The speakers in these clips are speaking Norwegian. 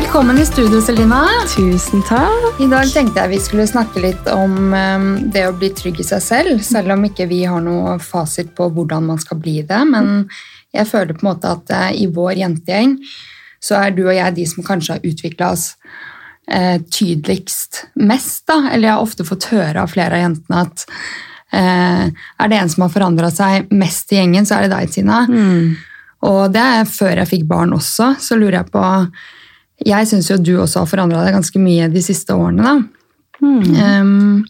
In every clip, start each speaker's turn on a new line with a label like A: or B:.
A: Velkommen i studio, Selina.
B: Tusen takk.
A: I dag tenkte jeg vi skulle snakke litt om um, det å bli trygg i seg selv, selv om ikke vi har noe fasit på hvordan man skal bli det. Men jeg føler på en måte at uh, i vår jentegjeng så er du og jeg de som kanskje har utvikla oss uh, tydeligst mest. da. Eller jeg har ofte fått høre av flere av jentene at uh, er det en som har forandra seg mest i gjengen, så er det deg, Tina. Og det er før jeg fikk barn også. Så lurer jeg på Jeg syns jo du også har forandra deg ganske mye de siste årene. da. Um,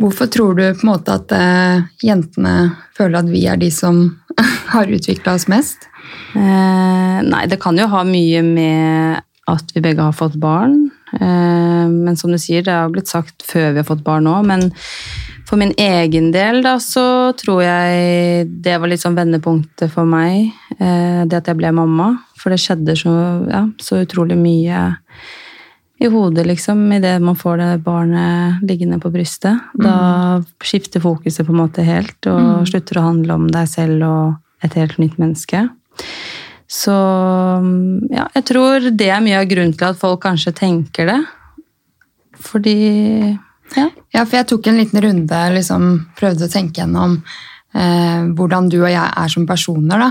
A: hvorfor tror du på en måte at uh, jentene føler at vi er de som har utvikla oss mest?
B: Eh, nei, det kan jo ha mye med at vi begge har fått barn. Eh, men som du sier, det har blitt sagt før vi har fått barn òg. Men for min egen del da, så tror jeg det var litt sånn vendepunktet for meg. Eh, det at jeg ble mamma. For det skjedde så, ja, så utrolig mye i hodet, liksom, idet man får det barnet liggende på brystet. Da skifter fokuset på en måte helt, og slutter å handle om deg selv og et helt nytt menneske. Så ja, jeg tror det er mye av grunnen til at folk kanskje tenker det. Fordi ja.
A: Ja, for jeg tok en liten runde, liksom prøvde å tenke gjennom eh, hvordan du og jeg er som personer. da.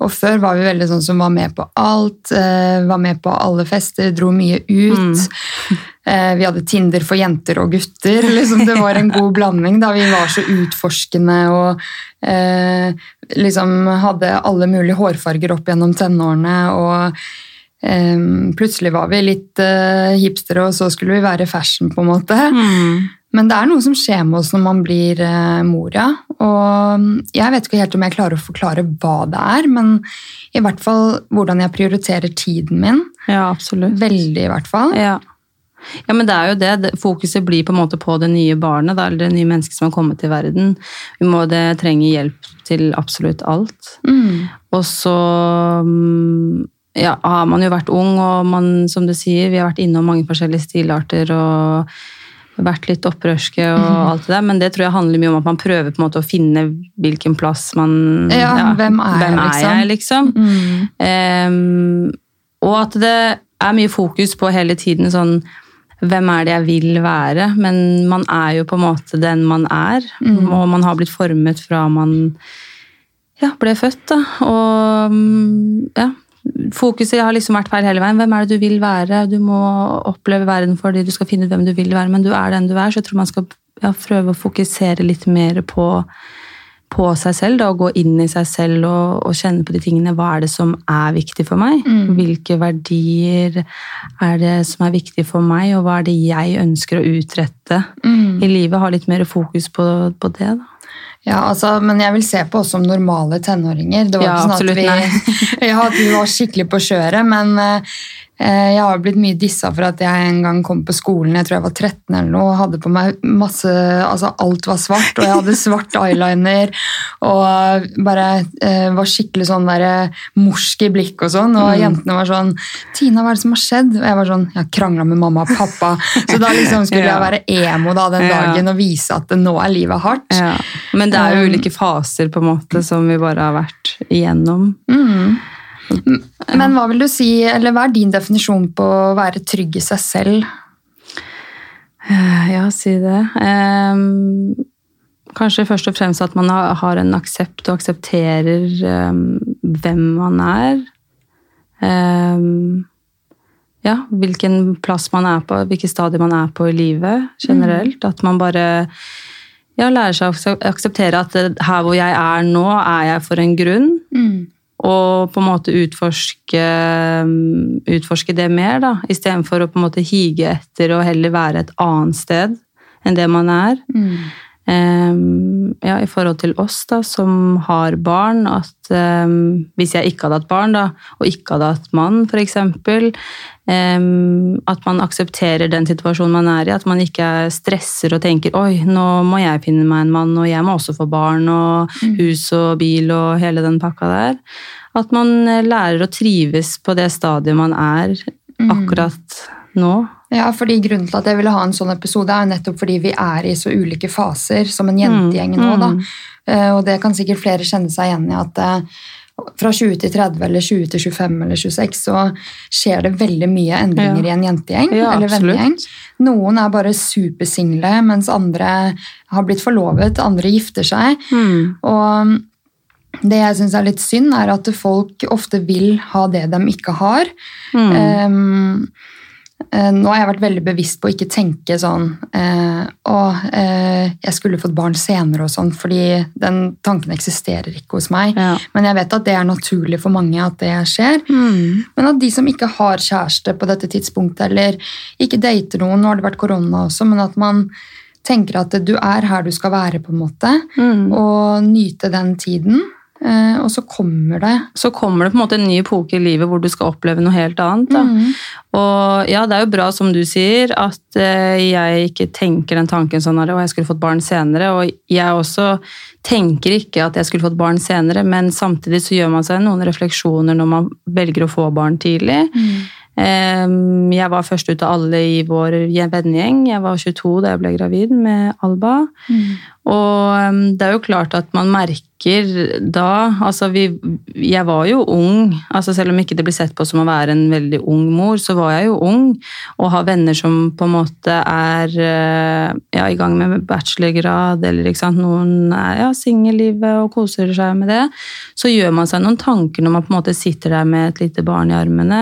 A: Og før var vi veldig sånn som var med på alt, eh, var med på alle fester, dro mye ut. Eh, vi hadde Tinder for jenter og gutter. liksom Det var en god blanding da vi var så utforskende og eh, liksom hadde alle mulige hårfarger opp gjennom tenårene. og Plutselig var vi litt eh, hipstere, og så skulle vi være fashion, på en måte. Men det er noe som skjer med oss når man blir eh, mor, ja. Og jeg vet ikke helt om jeg klarer å forklare hva det er, men i hvert fall hvordan jeg prioriterer tiden min.
B: ja, absolutt.
A: Veldig, i hvert fall.
B: Ja. ja, men det er jo det. Fokuset blir på en måte på det nye barnet, eller det nye mennesket som har kommet til verden. Vi må det trenger hjelp til absolutt alt.
A: Mm.
B: Og så mm, ja, har man jo vært ung, og man, som du sier, vi har vært innom mange forskjellige stilarter og vært litt opprørske og alt det der, men det tror jeg handler mye om at man prøver på en måte å finne hvilken plass man
A: Ja, hvem er
B: hvem er
A: liksom?
B: jeg, liksom? Um, og at det er mye fokus på hele tiden sånn hvem er det jeg vil være? Men man er jo på en måte den man er. Og man har blitt formet fra man ja, ble født. Da. Og mm, ja, fokuset har liksom vært feil hele veien. Hvem er det du vil være? Du må oppleve verden fordi du skal finne ut hvem du vil være, men du er den du er. Så jeg tror man skal ja, prøve å fokusere litt mer på, på seg selv. Da, og gå inn i seg selv og, og kjenne på de tingene. Hva er det som er viktig for meg? Hvilke verdier er det som er viktig for meg, og hva er det jeg ønsker å utrette i livet? Ha litt mer fokus på, på det. da.
A: Ja, altså, men jeg vil se på oss som normale tenåringer. Det var
B: Ja,
A: ikke sånn
B: absolutt,
A: at vi, ja, at vi var skikkelig på kjøret, men eh, jeg har blitt mye dissa for at jeg en gang kom på skolen, jeg tror jeg var 13 eller noe, og hadde på meg masse Altså alt var svart, og jeg hadde svart eyeliner og bare eh, var skikkelig sånn der eh, morsk i blikk og sånn, og jentene var sånn 'Tina, hva er det som har skjedd?' Og jeg var sånn 'Jeg har krangla med mamma og pappa', så da liksom skulle
B: Ja.
A: jeg være emo da den
B: Ja.
A: dagen og vise at nå er livet hardt.
B: Ja. Men det er jo
A: Um,
B: ulike faser på en måte som vi bare har vært igjennom.
A: Men hva vil du si, eller hva er din definisjon på å være trygg i seg selv?
B: Ja, si det. Ehm, kanskje først og fremst at man har en aksept og aksepterer ehm, hvem man er. Ehm, ja, hvilken plass man er på, hvilket stadium man er på i livet generelt. At man bare ja, lærer seg å akseptere at her hvor jeg er nå, er jeg for en grunn. Og på en måte utforske, utforske det mer, da. Istedenfor å på en måte hige etter og heller være et annet sted enn det man er. Ehm, ja, I forhold til oss da, som har barn, at um, hvis jeg ikke hadde hatt barn, da, og ikke hadde hatt mann, f.eks., um, at man aksepterer den situasjonen man er i. At man ikke stresser og tenker oi, nå må jeg finne meg en mann, og jeg må også få barn, og hus og bil og hele den pakka der. At man eh, lærer å trives på det stadiet man er akkurat nå.
A: Ja, fordi Grunnen til at jeg ville ha en sånn episode, er nettopp fordi vi er i så ulike faser som en jentegjeng nå. da. Eh, Og det kan sikkert flere kjenne seg igjen i. at eh, fra 20 til 30 eller 20 til 25 eller 26, så skjer det veldig mye endringer
B: Ja.
A: i en jentegjeng.
B: Ja,
A: eller vennegjeng. Noen er bare supersingle, mens andre har blitt forlovet, andre gifter seg.
B: Mm.
A: Og det jeg syns er litt synd, er at folk ofte vil ha det de ikke har.
B: Mm.
A: Um, nå har jeg vært veldig bevisst på å ikke tenke sånn eh, Å, eh, jeg skulle fått barn senere og sånn, fordi den tanken eksisterer ikke hos meg.
B: Ja.
A: Men jeg vet at det er naturlig for mange at det skjer.
B: Mm.
A: Men at de som ikke har kjæreste på dette tidspunktet, eller ikke dater noen, nå har det vært korona også, men at man tenker at du er her du skal være, på en måte,
B: Mm.
A: og nyte den tiden. Eh, og så kommer det
B: Så kommer det på en måte en ny epoke i livet hvor du skal oppleve noe helt annet.
A: Mm.
B: Og ja, det er jo bra som du sier, at eh, jeg ikke tenker den tanken sånn at jeg skulle fått barn senere. Og jeg også tenker ikke at jeg skulle fått barn senere, men samtidig så gjør man seg noen refleksjoner når man velger å få barn tidlig. Eh, Jeg var først ut av alle i vår vennegjeng. Jeg var 22 da jeg ble gravid med Alba. Og det er jo klart at man merker da altså vi, Jeg var jo ung, altså selv om ikke det blir sett på som å være en veldig ung mor, så var jeg jo ung. Og har venner som på en måte er eh, ja, i gang med bachelorgrad, eller ikke sant? noen er ja, singellivet og koser seg med det. Så gjør man seg noen tanker når man på en måte sitter der med et lite barn i armene.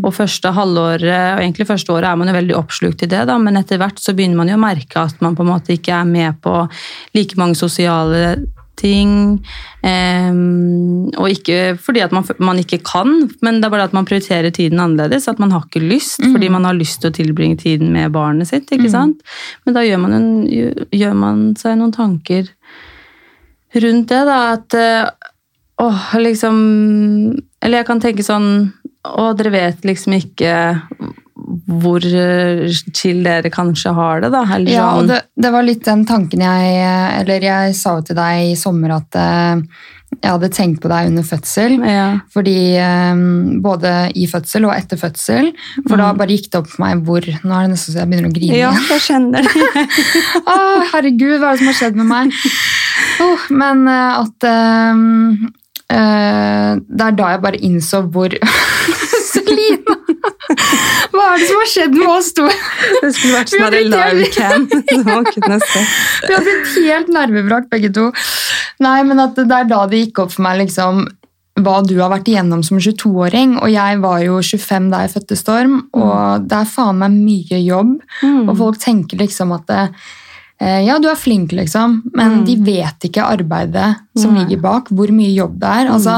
B: Og første halvåret, og egentlig første året er man jo veldig oppslukt i det, da, men etter hvert så begynner man jo å merke at man på en måte ikke er med på like mange sosiale ting. ehm, og ikke fordi at man, man ikke kan, men det er bare at man prioriterer tiden annerledes. At man har ikke lyst, fordi man har lyst til å tilbringe tiden med barnet sitt. ikke sant? Men da gjør man, en, gjør man seg noen tanker rundt det, da. At eh, åh, liksom Eller jeg kan tenke sånn Å, dere vet liksom ikke hvor eh, chill dere kanskje har det, da. Eller
A: Ja, og
B: sånn.
A: det, det var litt den tanken jeg Eller jeg sa jo til deg i sommer at eh, jeg hadde tenkt på deg under fødsel.
B: ja.
A: Fordi eh, Både i fødsel og etter fødsel. For da bare gikk det opp for meg hvor Nå er det nesten så jeg begynner å grine.
B: Mm. ja,
A: igjen.
B: jeg kjenner det.
A: Herregud, hva er det som har skjedd med meg? Oh, men at um, uh, Det er da jeg bare innså hvor Selina! Hva er det som har skjedd med oss to?
B: Det skulle vært sånn livecam.
A: Vi har blitt helt nervebrakt begge to. Nei, men at det er da det gikk opp for meg liksom, hva du har vært igjennom som 22-åring. Og jeg var jo 25 da jeg fødte Storm, og det er faen meg mye jobb. Og folk tenker liksom at det, ja, du er flink, liksom, men de vet ikke arbeidet som
B: Nei.
A: ligger bak, hvor mye jobb det er. Altså,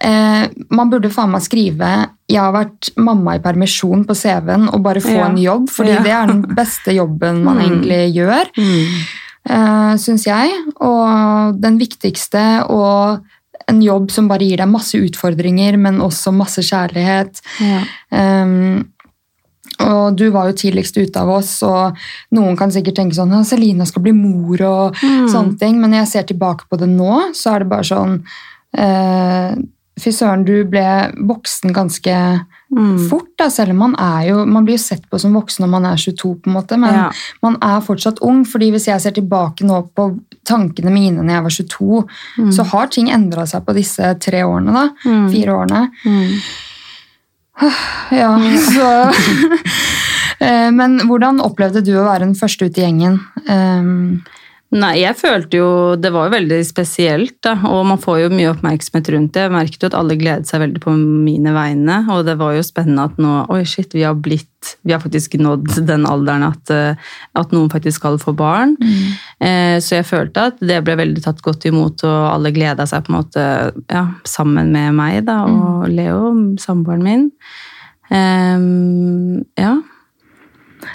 A: eh, man burde faen meg skrive 'Jeg har vært mamma i permisjon' på CV-en og bare få
B: Ja.
A: en jobb, fordi
B: Ja.
A: det er den beste jobben man
B: Mm.
A: egentlig gjør uh, syns jeg. Og den viktigste og en jobb som bare gir deg masse utfordringer, men også masse kjærlighet.
B: Ja.
A: Um, og du var jo tidligst ute av oss, og noen kan sikkert tenke sånn «Ja, Selina skal bli mor og sånne ting, men når jeg ser tilbake på det nå, så er det bare sånn eh, Fy søren, du ble voksen ganske
B: Mm.
A: fort, da, selv om man er jo Man blir jo sett på som voksen når man er 22, på en måte, men
B: Ja.
A: man er fortsatt ung. fordi hvis jeg ser tilbake nå på tankene mine når jeg var 22, så har ting endra seg på disse tre årene, da.
B: Mm.
A: Fire årene.
B: Mm.
A: Ja, så Eh, Men hvordan opplevde du å være den første ut i gjengen? Um,
B: Nei, jeg følte jo Det var jo veldig spesielt, da. Og man får jo mye oppmerksomhet rundt det. Jeg merket jo at alle gledet seg veldig på mine vegne. Og det var jo spennende at nå Oi, shit, vi har blitt Vi har faktisk nådd den alderen at, eh, at noen faktisk skal få barn. Eh, Så jeg følte at det ble veldig tatt godt imot, og alle gleda seg på en måte ja, sammen med meg da, og Leo, samboeren min. Um, ja.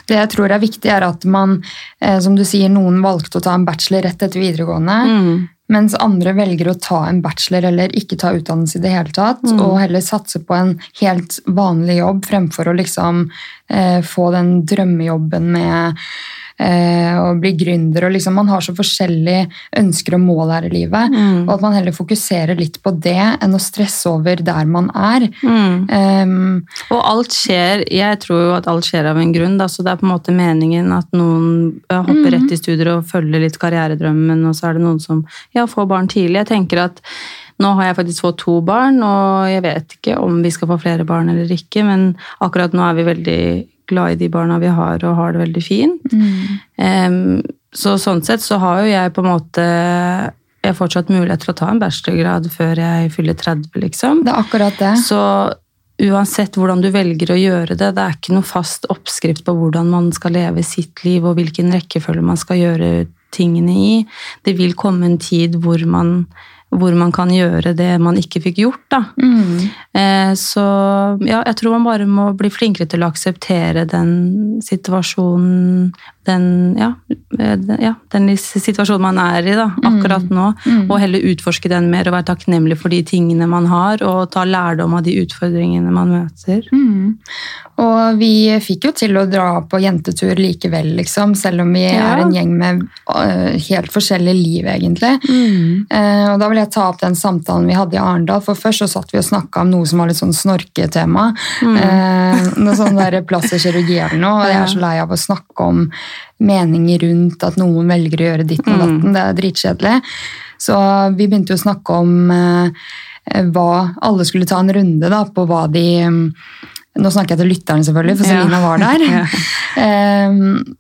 A: Det jeg tror er viktig, er at man, eh, som du sier, noen valgte å ta en bachelor rett etter videregående,
B: Mm.
A: mens andre velger å ta en bachelor eller ikke ta utdannelse i det hele tatt, og heller satse på en helt vanlig jobb fremfor å liksom eh, få den drømmejobben med eh, å bli gründer. Og liksom, man har så forskjellige ønsker og mål her i livet,
B: Mm.
A: og at man heller fokuserer litt på det enn å stresse over der man er.
B: Mm.
A: Um,
B: Og alt skjer, jeg tror jo at alt skjer av en grunn, da, så det er på en måte meningen at noen hopper rett i studier og følger litt karrieredrømmen, og så er det noen som ja, får barn tidlig. Jeg tenker at Nå har jeg faktisk fått to barn, og jeg vet ikke om vi skal få flere barn eller ikke, men akkurat nå er vi veldig glad i de barna vi har, og har det veldig fint. Um, så sånn sett så har jo jeg på en måte jeg har fortsatt mulighet til å ta en bachelorgrad før jeg fyller 30, liksom.
A: Det er akkurat det.
B: Så uansett hvordan du velger å gjøre det, det er ikke noe fast oppskrift på hvordan man skal leve sitt liv, og hvilken rekkefølge man skal gjøre tingene i. Det vil komme en tid hvor man hvor man kan gjøre det man ikke fikk gjort. Da. Mm. Eh, så ja, jeg tror man bare må bli flinkere til å akseptere den situasjonen den, ja, eh, den, ja, den situasjonen man er i da, mm. akkurat nå. Mm. Og heller utforske den mer og være takknemlig for de tingene man har, og ta lærdom av de utfordringene man møter.
A: Mm. Og vi fikk jo til å dra på jentetur likevel, liksom, selv om vi ja. er en gjeng med uh, helt forskjellig liv, egentlig. Uh, og da vil jeg ta opp den samtalen vi hadde i Arendal, for først så satt vi og snakka om noe som var litt sånn snorketema. Uh, noe sånn der plastisk kirurgi eller noe, og jeg er så lei av å snakke om meninger rundt at noen velger å gjøre ditt og datten. Mm. Det er dritkjedelig. Så vi begynte jo å snakke om hva Alle skulle ta en runde da, på hva de nå snakker jeg til lytterne, selvfølgelig, for Selina var der.
B: um,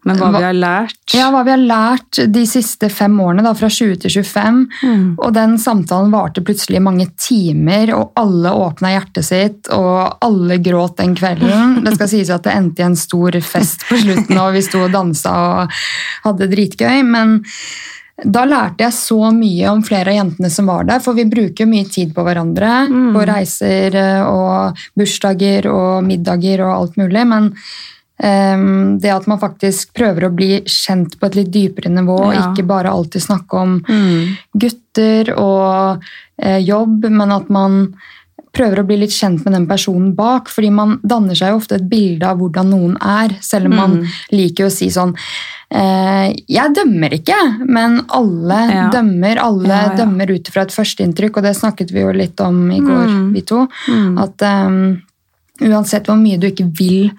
B: Men hva, vi har lært?
A: Ja, hva vi har lært de siste fem årene, da, fra 20 til 25. Mm. Og den samtalen varte plutselig mange timer, og alle åpna hjertet sitt, og alle gråt den kvelden. Det skal sies at det endte i en stor fest på slutten, og vi sto og dansa og hadde dritgøy. men da lærte jeg så mye om flere av jentene som var der, for vi bruker mye tid på hverandre. Mm. På reiser eh, og bursdager og middager og alt mulig. Men um, det at man faktisk prøver å bli kjent på et litt dypere nivå, ja. ikke bare alltid snakke om mm. gutter og uh, jobb, men at man prøver å bli litt kjent med den personen bak. fordi man danner seg jo ofte et bilde av hvordan noen er, selv om man mm. liker å si sånn eh, Jeg dømmer ikke, men alle ja. dømmer. Alle ja, ja. dømmer ut fra et førsteinntrykk, og det snakket vi jo litt om i går, mm. vi to. Mm. At um, uansett hvor mye du ikke vil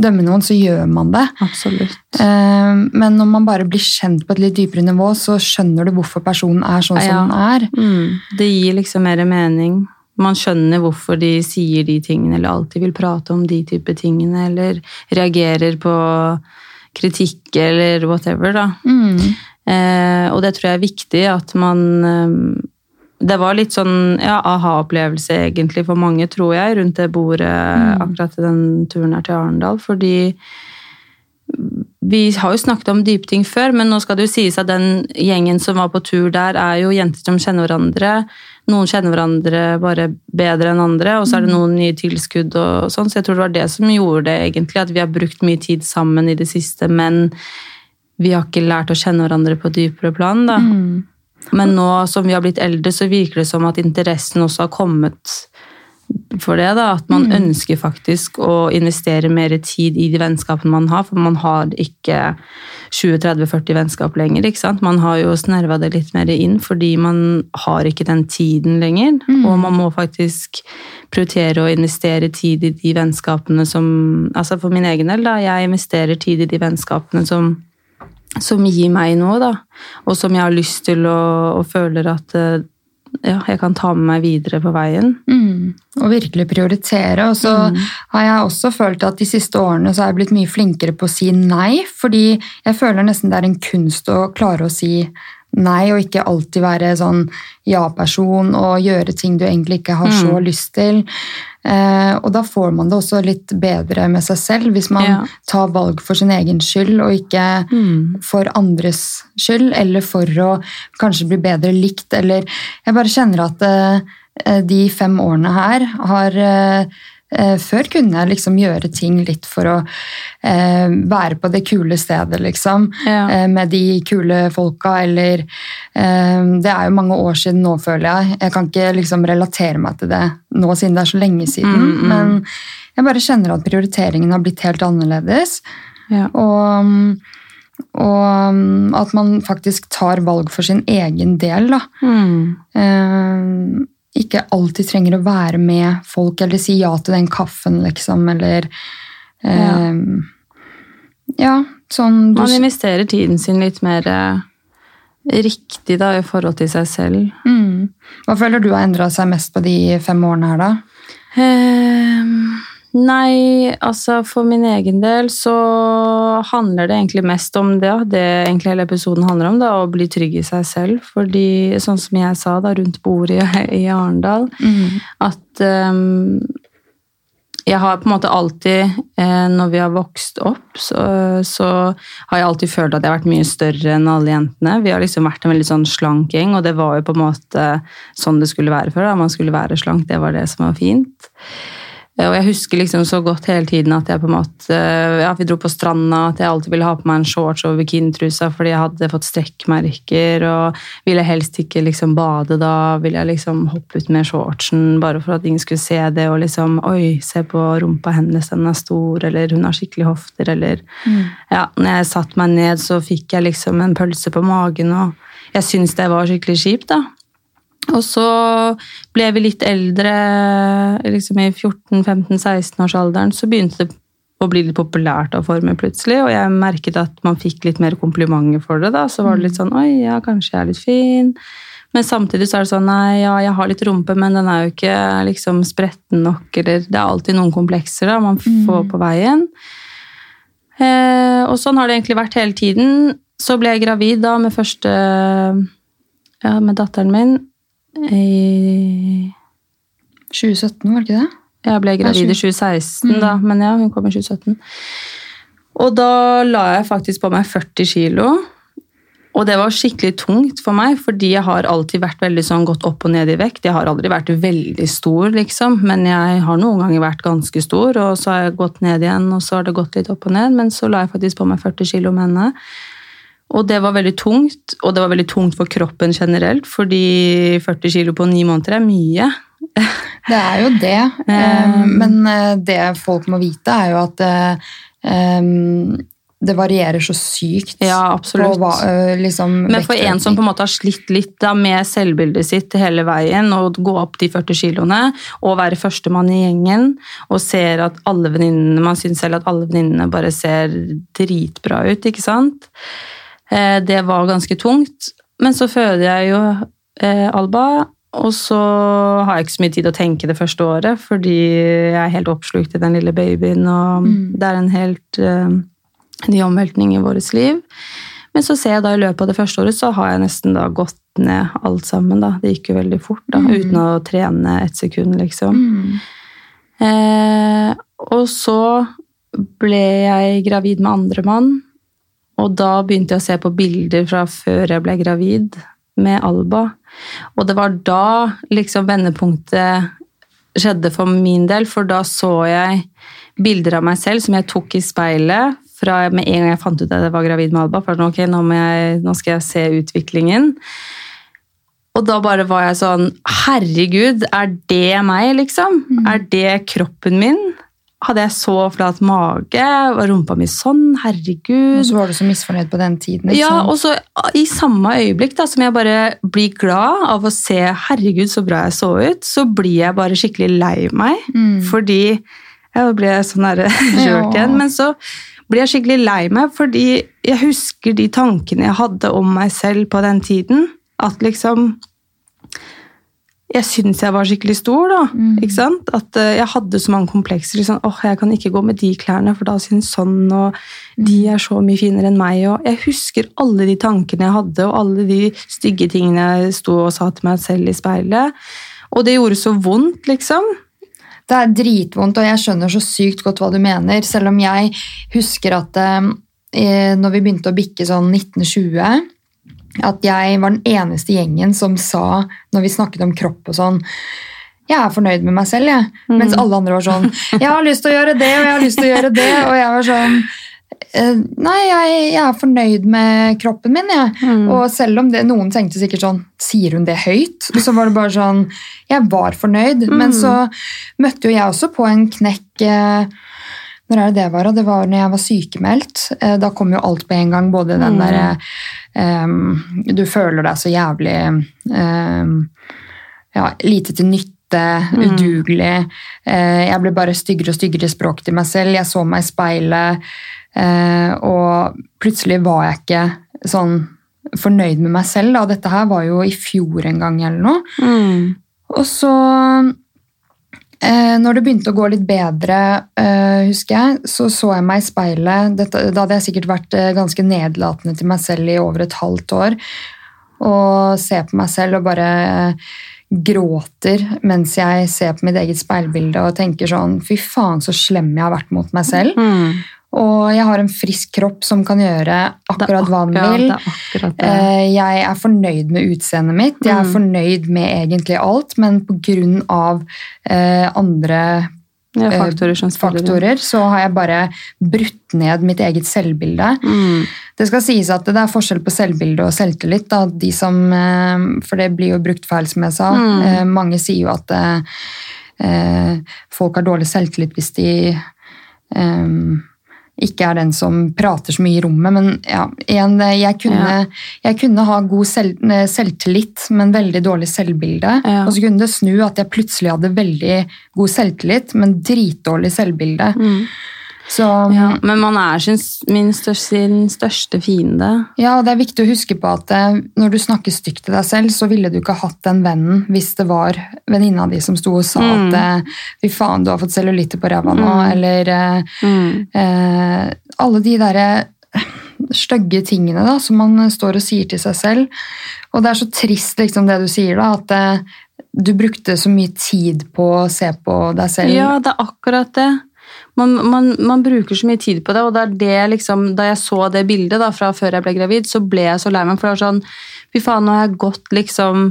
A: dømme noen, så gjør man det.
B: Absolutt.
A: Eh, men når man bare blir kjent på et litt dypere nivå, så skjønner du hvorfor personen er sånn som den er.
B: Mm. Det gir liksom mer mening man skjønner hvorfor de sier de tingene, eller alltid vil prate om de type tingene, eller reagerer på kritikk eller whatever, da. Mm. Eh, og det tror jeg er viktig at man eh, Det var litt sånn ja, aha-opplevelse egentlig for mange, tror jeg, rundt det bordet mm. akkurat i den turen her til Arendal, fordi vi har jo snakket om dype ting før, men nå skal det jo sies at den gjengen som var på tur der, er jo jenter som kjenner hverandre noen kjenner hverandre bare bedre enn andre, og så er det mm. noen nye tilskudd og sånn. Så jeg tror det var det som gjorde det, egentlig, at vi har brukt mye tid sammen i det siste, men vi har ikke lært å kjenne hverandre på dypere plan, da. Mm. Men nå som vi har blitt eldre, så virker det som at interessen også har kommet for det. da, At man mm. ønsker faktisk å investere mer tid i de vennskapene man har. For man har ikke 20-30-40 vennskap lenger. ikke sant? Man har jo snerva det litt mer inn fordi man har ikke den tiden lenger. Mm. Og man må faktisk prioritere å investere tid i de vennskapene som altså For min egen del, da. Jeg investerer tid i de vennskapene som som gir meg noe, da. Og som jeg har lyst til og, og føler at eh, ja, jeg kan ta med meg videre på veien.
A: Mm. Og virkelig prioritere. Og så mm. har jeg også følt at de siste årene så har jeg blitt mye flinkere på å si nei. Fordi jeg føler nesten det er en kunst å klare å si nei, og ikke alltid være sånn ja-person og gjøre ting du egentlig ikke har så mm. lyst til. Eh, og da får man det også litt bedre med seg selv hvis man ja. tar valg for sin egen skyld og ikke mm. for andres skyld, eller for å kanskje bli bedre likt, eller Jeg bare kjenner at eh, de fem årene her har eh, Eh, før kunne jeg liksom gjøre ting litt for å eh, være på det kule stedet, liksom. Ja. Eh, med de kule folka, eller eh, Det er jo mange år siden nå, føler jeg. Jeg kan ikke liksom relatere meg til det nå, siden det er så lenge siden. Mm, mm. Men jeg bare kjenner at prioriteringen har blitt helt annerledes. Ja. Og, og at man faktisk tar valg for sin egen del, da. Mm. Eh, ikke alltid trenger å være med folk eller si ja til den kaffen, liksom, eller eh, Ja, sånn
B: Man investerer tiden sin litt mer eh, riktig da, i forhold til seg selv.
A: Mm. Hva føler du har endra seg mest på de fem årene her, da?
B: Ehm, nei, altså for min egen del så handler det egentlig mest om det, det egentlig hele episoden handler om, da, å bli trygg i seg selv. Fordi, sånn som jeg sa da, rundt bordet i, i Arendal, at um, jeg har på en måte alltid, eh, når vi har vokst opp, så, så har jeg alltid følt at jeg har vært mye større enn alle jentene. Vi har liksom vært en veldig sånn slank gjeng, og det var jo på en måte sånn det skulle være før. da. Man skulle være slank, det var det som var fint. Eh, Og jeg husker liksom så godt hele tiden at jeg på en måte, ja, vi dro på stranda, at jeg alltid ville ha på meg en shorts over bikinitrusa fordi jeg hadde fått strekkmerker, og ville helst ikke liksom bade da, ville jeg liksom hoppe ut med shortsen bare for at ingen skulle se det, og liksom, oi, se på rumpa hennes, den er stor, eller hun har skikkelig hofter, eller, ja, når jeg satt meg ned, så fikk jeg liksom en pølse på magen, og jeg syntes det var skikkelig kjipt da. Og så ble vi litt eldre, liksom i 14-15-16-årsalderen, så begynte det å bli litt populært å forme plutselig, og jeg merket at man fikk litt mer komplimenter for det. da, Så var det litt sånn Oi, ja, kanskje jeg er litt fin. Men samtidig så er det sånn Nei, ja, jeg har litt rumpe, men den er jo ikke liksom spretten nok, eller Det er alltid noen komplekser da, man får på veien. Eh, og sånn har det egentlig vært hele tiden. Så ble jeg gravid da med første Ja, med datteren min i
A: 2017, var det ikke det?
B: Jeg ble gravid i 2016, da, men ja, hun kom i 2017. Og da la jeg faktisk på meg 40 kilo. Og det var skikkelig tungt for meg, fordi jeg har alltid vært veldig sånn gått opp og ned i vekt. Jeg har aldri vært veldig stor, liksom, men jeg har noen ganger vært ganske stor, og så har jeg gått ned igjen, og så har det gått litt opp og ned, men så la jeg faktisk på meg 40 kilo med henne. Og det var veldig tungt, og det var veldig tungt for kroppen generelt, fordi 40 kilo på ni måneder er mye.
A: Det er jo det. eh, Men eh, det folk må vite, er jo at eh, det varierer så sykt
B: Ja, absolutt.
A: hva, liksom,
B: Men for en som på en måte har slitt litt da, med selvbildet sitt hele veien, og gå opp de 40 kiloene, og være førstemann i gjengen, og ser at alle venninnene, man syns selv at alle venninnene bare ser dritbra ut, ikke sant? Eh, Det var ganske tungt. Men så føder jeg jo eh, Alba, og så har jeg ikke så mye tid å tenke det første året, fordi jeg er helt oppslukt i den lille babyen, og det er en helt eh, ny omveltning i vårt liv. Men så ser jeg da i løpet av det første året så har jeg nesten da gått ned alt sammen. da. Det gikk jo veldig fort, da, uten å trene et sekund, liksom. Eh, og så ble jeg gravid med andre mann, og da begynte jeg å se på bilder fra før jeg ble gravid med Alba. Og det var da liksom vendepunktet skjedde for min del, for da så jeg bilder av meg selv som jeg tok i speilet fra med en gang jeg fant ut at jeg var gravid med Alba. For ok, nå, jeg, nå skal jeg se utviklingen. Og da bare var jeg sånn Herregud, er det meg, liksom? Er det kroppen min? Hadde jeg så flat mage? Var rumpa mi sånn? Herregud.
A: Og så var du så misfornøyd på den tiden. Liksom.
B: Ja, og så i samme øyeblikk da, som jeg bare blir glad av å se herregud så bra jeg så ut, så blir jeg bare skikkelig lei meg. Fordi jeg ble sånn der rørt igjen. Men så blir jeg skikkelig lei meg, fordi jeg husker de tankene jeg hadde om meg selv på den tiden. At liksom jeg syns jeg var skikkelig stor, da. Ikke sant? At uh, jeg hadde så mange komplekser. Liksom, åh, jeg kan ikke gå med de klærne, for da syns sånn, og de er så mye finere enn meg. Og jeg husker alle de tankene jeg hadde, og alle de stygge tingene jeg sto og sa til meg selv i speilet. Og det gjorde så vondt, liksom.
A: Det er dritvondt, og jeg skjønner så sykt godt hva du mener. Selv om jeg husker at eh, når vi begynte å bikke sånn 1920 at jeg var den eneste gjengen som sa, når vi snakket om kropp og sånn Jeg er fornøyd med meg selv, jeg. Mens alle andre var sånn Jeg har lyst til å gjøre det, og jeg har lyst til å gjøre det. Og jeg var sånn «Eh, Nei, jeg, jeg er fornøyd med kroppen min, jeg. Og selv om det, noen tenkte sikkert sånn Sier hun det høyt? Så var det bare sånn Jeg var fornøyd. Men så møtte jo jeg også på en knekk eh, Når er det det var? Det var når jeg var sykemeldt. Eh, Da kom jo alt på en gang. Både den derre um, Du føler deg så jævlig um, ja, lite til nytte, udugelig. Eh, jeg ble bare styggere og styggere i språket til meg selv. Jeg så meg i speilet, og plutselig var jeg ikke sånn fornøyd med meg selv. Da. Dette her var jo i fjor en gang eller noe.
B: Mm.
A: Og så når det begynte å gå litt bedre, eh, husker jeg, så så jeg meg i speilet. Dette, da hadde jeg sikkert vært eh, ganske nedlatende til meg selv i over et halvt år. Og ser på meg selv og bare eh, gråter mens jeg ser på mitt eget speilbilde og tenker sånn Fy faen, så slem jeg har vært mot meg selv.
B: Mm.
A: Og jeg har en frisk kropp som kan gjøre akkurat hva den vil.
B: er.
A: Eh, Jeg er fornøyd med utseendet mitt. Jeg er
B: Mm.
A: fornøyd med egentlig alt, men pga. Eh, andre
B: Ja,
A: eh,
B: faktorer
A: faktorer så har jeg bare brutt ned mitt eget selvbilde.
B: Mm.
A: Det skal sies at det er forskjell på selvbilde og selvtillit. Da. De som, for det blir jo brukt feil, som jeg sa.
B: Mm.
A: Mange sier jo at eh, folk har dårlig selvtillit hvis de eh, ikke er den som prater så mye i rommet. Men ja, igjen, jeg kunne, jeg kunne ha god selv, eh, selvtillit, men veldig dårlig selvbilde.
B: Ja.
A: Og så kunne det snu at jeg plutselig hadde veldig god selvtillit, men dritdårlig selvbilde.
B: Mm.
A: Så
B: Ja, men man er sin, min største, sin største fiende.
A: Ja, og det er viktig å huske på at eh, når du snakker stygt til deg selv, så ville du ikke hatt den vennen hvis det var venninna di som sto og sa
B: Mm.
A: at eh, fy faen, du har fått cellulitter på ræva nå, eller eh,
B: Mm.
A: eh, alle de derre stygge tingene da, som man står og sier til seg selv. Og det er så trist liksom det du sier, da, at eh, du brukte så mye tid på å se på deg selv.
B: Ja, det er akkurat det. Man, man, man bruker så mye tid på det, og det er det liksom, da jeg så det bildet da, fra før jeg ble gravid, så ble jeg så lei meg. For det var sånn Fy faen, nå har jeg gått liksom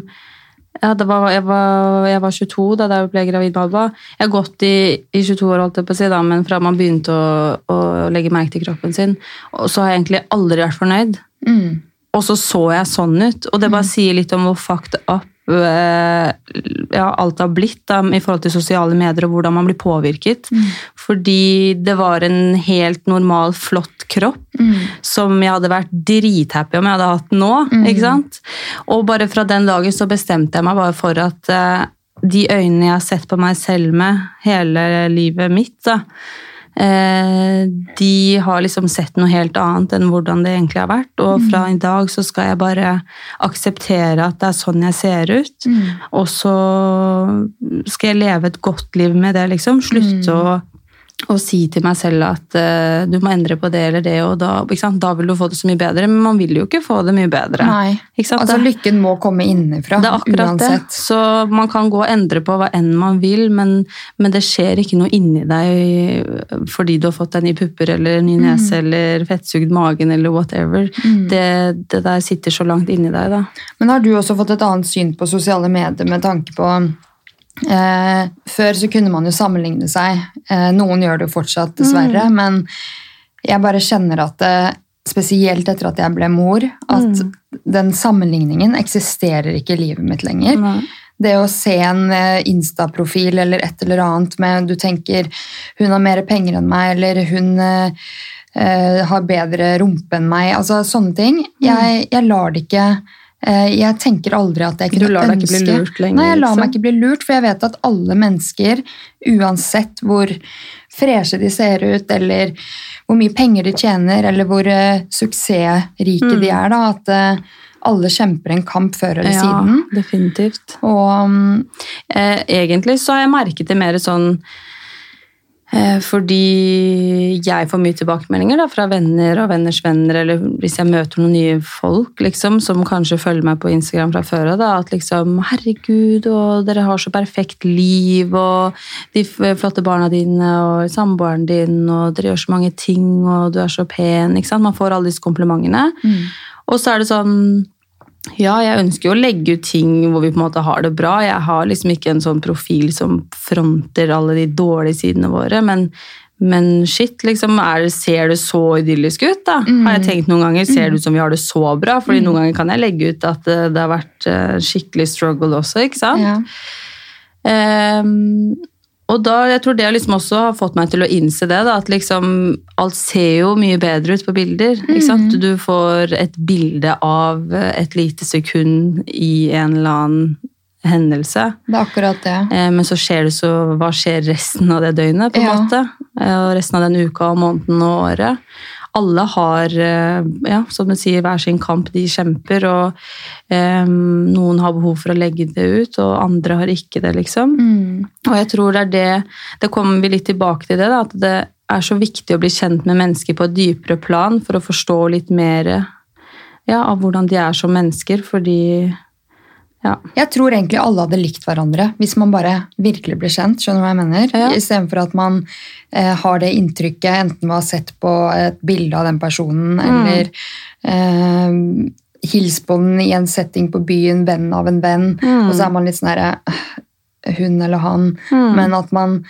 B: ja, var, jeg, var, jeg var 22 da jeg ble gravid med Alba. Jeg har gått i, i 22 år, holdt jeg på å si, da, men fra man begynte å, å legge merke til kroppen sin. Og så har jeg egentlig aldri vært fornøyd.
A: Mm.
B: Og så så jeg sånn ut, og det bare sier litt om hvor fucked up ja, alt har blitt da, i forhold til sosiale medier og hvordan man blir påvirket. Fordi det var en helt normal, flott kropp
A: Mm.
B: som jeg hadde vært drithappy om jeg hadde hatt nå. ikke sant? Og bare fra den dagen så bestemte jeg meg bare for at uh, de øynene jeg har sett på meg selv med hele livet mitt, da, eh, de har liksom sett noe helt annet enn hvordan det egentlig har vært. Og fra i dag så skal jeg bare akseptere at det er sånn jeg ser ut.
A: Mm.
B: Og så skal jeg leve et godt liv med det, liksom. Slutte å, å si til meg selv at uh, du må endre på det eller det, og da, da vil du få det så mye bedre. Men man vil jo ikke få det mye bedre.
A: Nei. Altså, lykken må komme innenfra,
B: det er akkurat
A: uansett.
B: det. Så man kan gå og endre på hva enn man vil, men, men det skjer ikke noe inni deg fordi du har fått deg ny pupper eller ny nese eller fettsugd magen eller whatever. Det, det der sitter så langt inni deg, da.
A: Men har du også fått et annet syn på sosiale medier med tanke på eh, Før så kunne man jo sammenligne seg. Eh, noen gjør det jo fortsatt, dessverre. Men jeg bare kjenner at det, spesielt etter at jeg ble mor, at den sammenligningen eksisterer ikke i livet mitt lenger. Det å se en eh, Insta-profil eller et eller annet med Du tenker hun har mer penger enn meg, eller hun eh, eh, har bedre rumpe enn meg. Altså sånne ting. Jeg, jeg lar det ikke eh, Jeg tenker aldri at jeg
B: Du
A: kunne
B: lar deg ikke bli lurt lenger,
A: Nei, jeg lar
B: liksom?
A: meg ikke bli lurt, for jeg vet at alle mennesker, uansett hvor freshe de ser ut, eller hvor mye penger de tjener, eller hvor uh, suksessrike
B: Mm.
A: de er, da, at uh, alle kjemper en kamp før eller
B: Ja,
A: siden.
B: definitivt.
A: Og um,
B: Eh, egentlig så har jeg merket det mer sånn eh, fordi jeg får mye tilbakemeldinger da, fra venner og venners venner, eller hvis jeg møter noen nye folk liksom, som kanskje følger meg på Instagram fra før av, at liksom Herregud, og dere har så perfekt liv, og de flotte barna dine, og samboeren din, og dere gjør så mange ting, og du er så pen. Ikke sant? Man får alle disse komplimentene. Og så er det sånn ja, jeg ønsker jo å legge ut ting hvor vi på en måte har det bra. Jeg har liksom ikke en sånn profil som fronter alle de dårlige sidene våre, men, men shit, liksom, det, ser det så idyllisk ut, da? Har jeg tenkt noen ganger. Ser det ut som vi har det så bra? Fordi noen ganger kan jeg legge ut at det, det har vært eh, skikkelig struggle også, ikke sant?
A: ja.
B: Ehm, og da, jeg tror det liksom også har fått meg til å innse det, da, at liksom alt ser jo mye bedre ut på bilder. Sant? Du får et bilde av et lite sekund i en eller annen hendelse.
A: Det er akkurat det.
B: Eh, Men så skjer det så Hva skjer resten av det døgnet, på en
A: Ja.
B: måte? Eh, Og resten av den uka og måneden og året. Alle har, eh, ja, som du sier, hver sin kamp de kjemper, og eh, noen har behov for å legge det ut, og andre har ikke det, liksom.
A: Mm.
B: Og jeg tror det er det Det kommer vi litt tilbake til det, da, at det er så viktig å bli kjent med mennesker på et dypere plan for å forstå litt mer ja, av hvordan de er som mennesker, fordi ja.
A: Jeg tror egentlig alle hadde likt hverandre hvis man bare virkelig ble kjent. skjønner du hva jeg mener?
B: Ja.
A: Istedenfor at man eh, har det inntrykket enten man har sett på et bilde av den personen,
B: Mm.
A: eller eh, hils på den i en setting på byen, venn av en venn,
B: Mm.
A: og så er man litt sånn herre Hun eller han.
B: Mm.
A: Men at man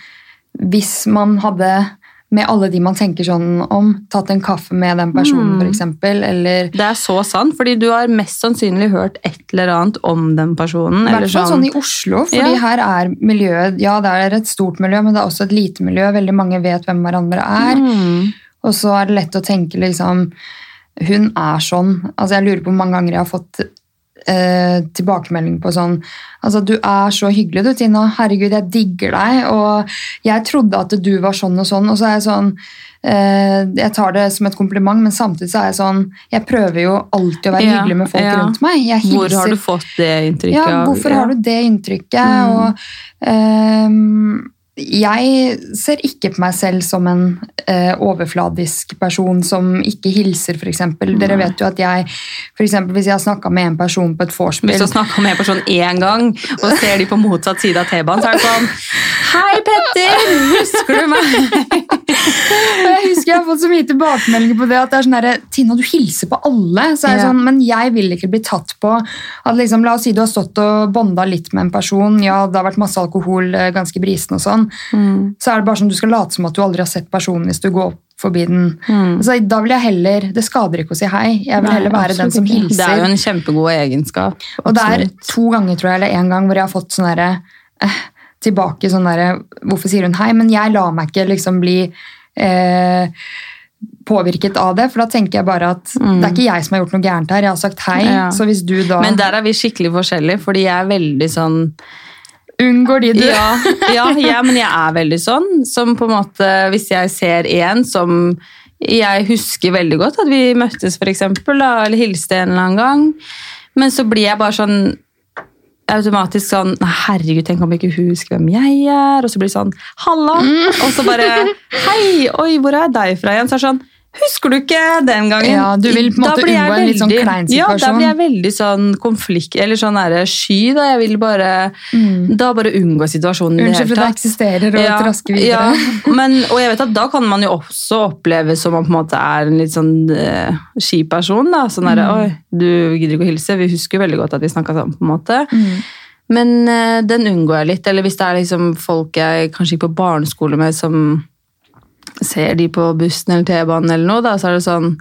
A: Hvis man hadde med alle de man tenker sånn om, tatt en kaffe med den personen,
B: Mm.
A: eller
B: Det er så sant, fordi du har mest sannsynlig hørt et eller annet om den personen.
A: I hvert fall sånn i Oslo, fordi
B: Ja.
A: her er miljøet Ja, det er et stort miljø, men det er også et lite miljø. Veldig mange vet hvem hverandre er.
B: Mm.
A: Og så er det lett å tenke liksom Hun er sånn. Altså, jeg lurer på hvor mange ganger jeg har fått eh, tilbakemelding på sånn Altså, du er så hyggelig, du, Tina. Herregud, jeg digger deg. Og jeg trodde at du var sånn og sånn. Og så er jeg sånn eh, Jeg tar det som et kompliment, men samtidig så er jeg sånn Jeg prøver jo alltid å være
B: Ja,
A: hyggelig med folk
B: ja.
A: rundt meg.
B: Hvor har du fått det inntrykket?
A: ja, hvorfor
B: ja.
A: har du det inntrykket?
B: Mm.
A: Og, ehm, jeg ser ikke på meg selv som en eh, overfladisk person som ikke hilser, f.eks. Dere vet jo at jeg, for eksempel, hvis jeg har snakka med en person på et
B: Hvis du snakker med en person én gang, og ser de på motsatt side av T-banen, så er det sånn Hei, Petter! Husker du meg?
A: Jeg husker jeg har fått så mye tilbakemeldinger på det. at det er sånn der, Tina, du hilser på alle. Så er jeg
B: Ja.
A: sånn, Men jeg vil ikke bli tatt på at liksom, La oss si du har stått og bonda litt med en person. Ja, det har vært masse alkohol, eh, ganske brisen og sånn.
B: Mm.
A: Så er det bare sånn du skal late som at du aldri har sett personen hvis du går forbi den.
B: Mm.
A: Så da vil jeg heller, Det skader ikke å si hei. Jeg vil
B: Nei,
A: heller være den som
B: ikke.
A: hilser.
B: Det er jo en kjempegod egenskap.
A: Og det er to ganger tror jeg, eller en gang hvor jeg har fått sånn derre eh, Tilbake sånn derre Hvorfor sier hun hei? Men jeg lar meg ikke liksom bli eh, påvirket av det, for da tenker jeg bare at det er ikke jeg som har gjort noe gærent her. Jeg har sagt hei,
B: Mm. Ja.
A: så hvis du da
B: Men der er vi skikkelig forskjellige, fordi jeg er veldig sånn
A: unngår de du
B: ja, ja, ja, men jeg er veldig sånn. Som på en måte, Hvis jeg ser en som jeg husker veldig godt at vi møttes, for eksempel, eller hilste en eller annen gang. Men så blir jeg bare sånn automatisk sånn «Nei, Herregud, tenk om ikke hun husker hvem jeg er? Og så blir det sånn Halla! Og så bare Hei! Oi, hvor er jeg deg fra igjen? Så er det sånn Husker du ikke den gangen?
A: Ja, du vil på en måte unngå en litt sånn klein situasjon.
B: Ja, da blir jeg veldig sånn konflikt, eller sånn der sky. da, Jeg vil bare Da bare unngå situasjonen.
A: Unnskyld for at det eksisterer og trasker videre.
B: Ja, men, og jeg vet at da kan man jo også oppleve som man på en måte er en litt sånn uh, ski person. da, sånn der,
A: Mm.
B: oi, du gidder ikke å hilse, vi husker jo veldig godt at vi snakka sammen. på en måte.
A: Mm.
B: Men uh, den unngår jeg litt. Eller hvis det er liksom folk jeg kanskje gikk på barneskole med, som ser de på bussen eller T-banen eller noe, da, så er det sånn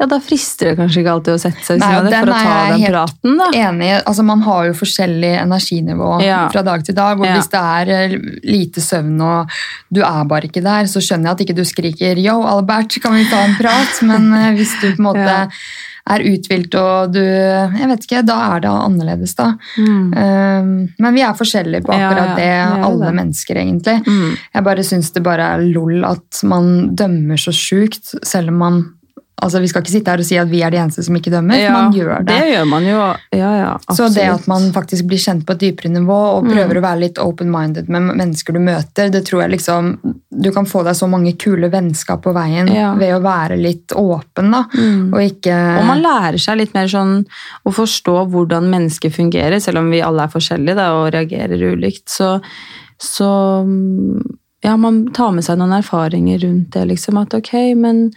B: Ja, da frister det kanskje ikke alltid å sette seg ved siden av det for å ta den praten, da.
A: Enig. Altså, man har jo forskjellig energinivå
B: Ja.
A: fra dag til dag. og
B: Ja.
A: Hvis det er eh, lite søvn og du er bare ikke der, så skjønner jeg at ikke du skriker 'yo, Albert, kan vi ta en prat?' Men eh, hvis du på en måte
B: Ja.
A: Er uthvilt og du Jeg vet ikke, da er det annerledes, da. Um, men vi er forskjellige på
B: akkurat Ja, ja,
A: det, alle
B: det.
A: mennesker, egentlig.
B: Mm.
A: Jeg bare syns det bare er lol at man dømmer så sjukt, selv om man Altså, Vi skal ikke sitte her og si at vi er de eneste som ikke dømmer, Ja, man gjør det.
B: Det gjør man jo. Ja, ja,
A: Så det at man faktisk blir kjent på et dypere nivå og prøver å være litt open-minded med mennesker du møter, det tror jeg liksom Du kan få deg så mange kule vennskap på veien ved å være litt åpen, da.
B: Mm.
A: Og ikke
B: Og man lærer seg litt mer sånn å forstå hvordan mennesker fungerer, selv om vi alle er forskjellige da, og reagerer ulikt. Så, så mm, ja, man tar med seg noen erfaringer rundt det, liksom. At ok, men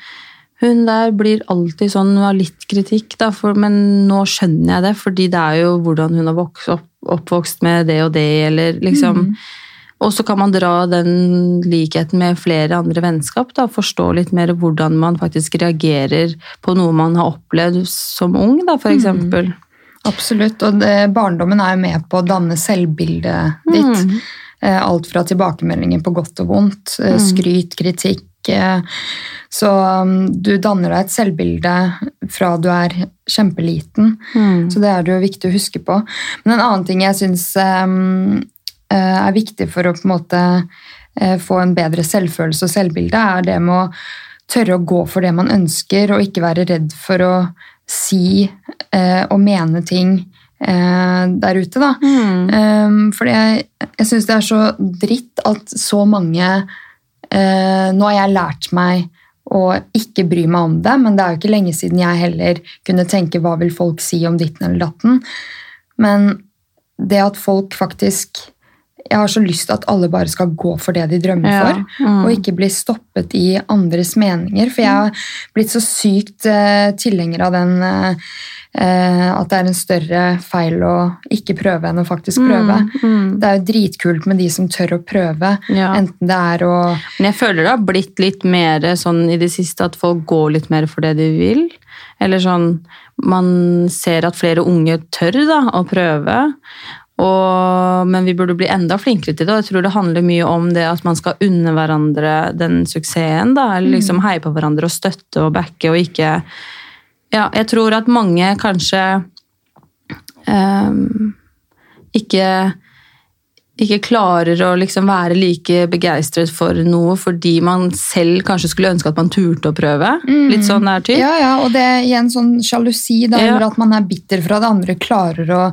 B: hun der blir alltid sånn, hun har litt kritikk, da, for, men nå skjønner jeg det, fordi det er jo hvordan hun har vokst opp, oppvokst med det og det, eller liksom
A: Mm.
B: Og så kan man dra den likheten med flere andre vennskap. Da, forstå litt mer hvordan man faktisk reagerer på noe man har opplevd som ung, da, for eksempel.
A: Absolutt. Og det, barndommen er jo med på å danne selvbildet ditt.
B: Mm.
A: Eh, Alt fra tilbakemeldinger på godt og vondt, eh, skryt, kritikk. Så um, du danner deg et selvbilde fra du er kjempeliten.
B: Mm.
A: Så det er det jo viktig å huske på. Men en annen ting jeg syns um, eh, er viktig for å på en måte eh, få en bedre selvfølelse og selvbilde, er det med å tørre å gå for det man ønsker, og ikke være redd for å si eh, og mene ting der ute. Da.
B: Mm.
A: Um, for jeg, jeg syns det er så dritt at så mange Nå har jeg lært meg å ikke bry meg om det, men det er jo ikke lenge siden jeg heller kunne tenke hva vil folk si om ditten eller datten. Men det at folk faktisk Jeg har så lyst til at alle bare skal gå for det de drømmer
B: Ja,
A: for,
B: mm.
A: og ikke bli stoppet i andres meninger. For jeg har blitt så sykt eh, tilhenger av den eh, eh, at det er en større feil å ikke prøve enn å faktisk prøve.
B: mm.
A: Det er jo dritkult med de som tør å prøve,
B: Ja.
A: enten det er å
B: Men jeg føler det har blitt litt mer sånn i det siste at folk går litt mer for det de vil. Eller sånn Man ser at flere unge tør da, å prøve. Og, men vi burde bli enda flinkere til det. Og jeg tror det handler mye om det at man skal unne hverandre den suksessen. Da, eller liksom heie på hverandre og støtte og backe og ikke Ja, jeg tror at mange kanskje um, ikke ikke klarer å liksom være like begeistret for noe fordi man selv kanskje skulle ønske at man turte å prøve. Litt sånn der typ.
A: Ja, ja, og det er igjen sånn sjalusi, da,
B: Ja.
A: eller at man er bitter for at andre klarer å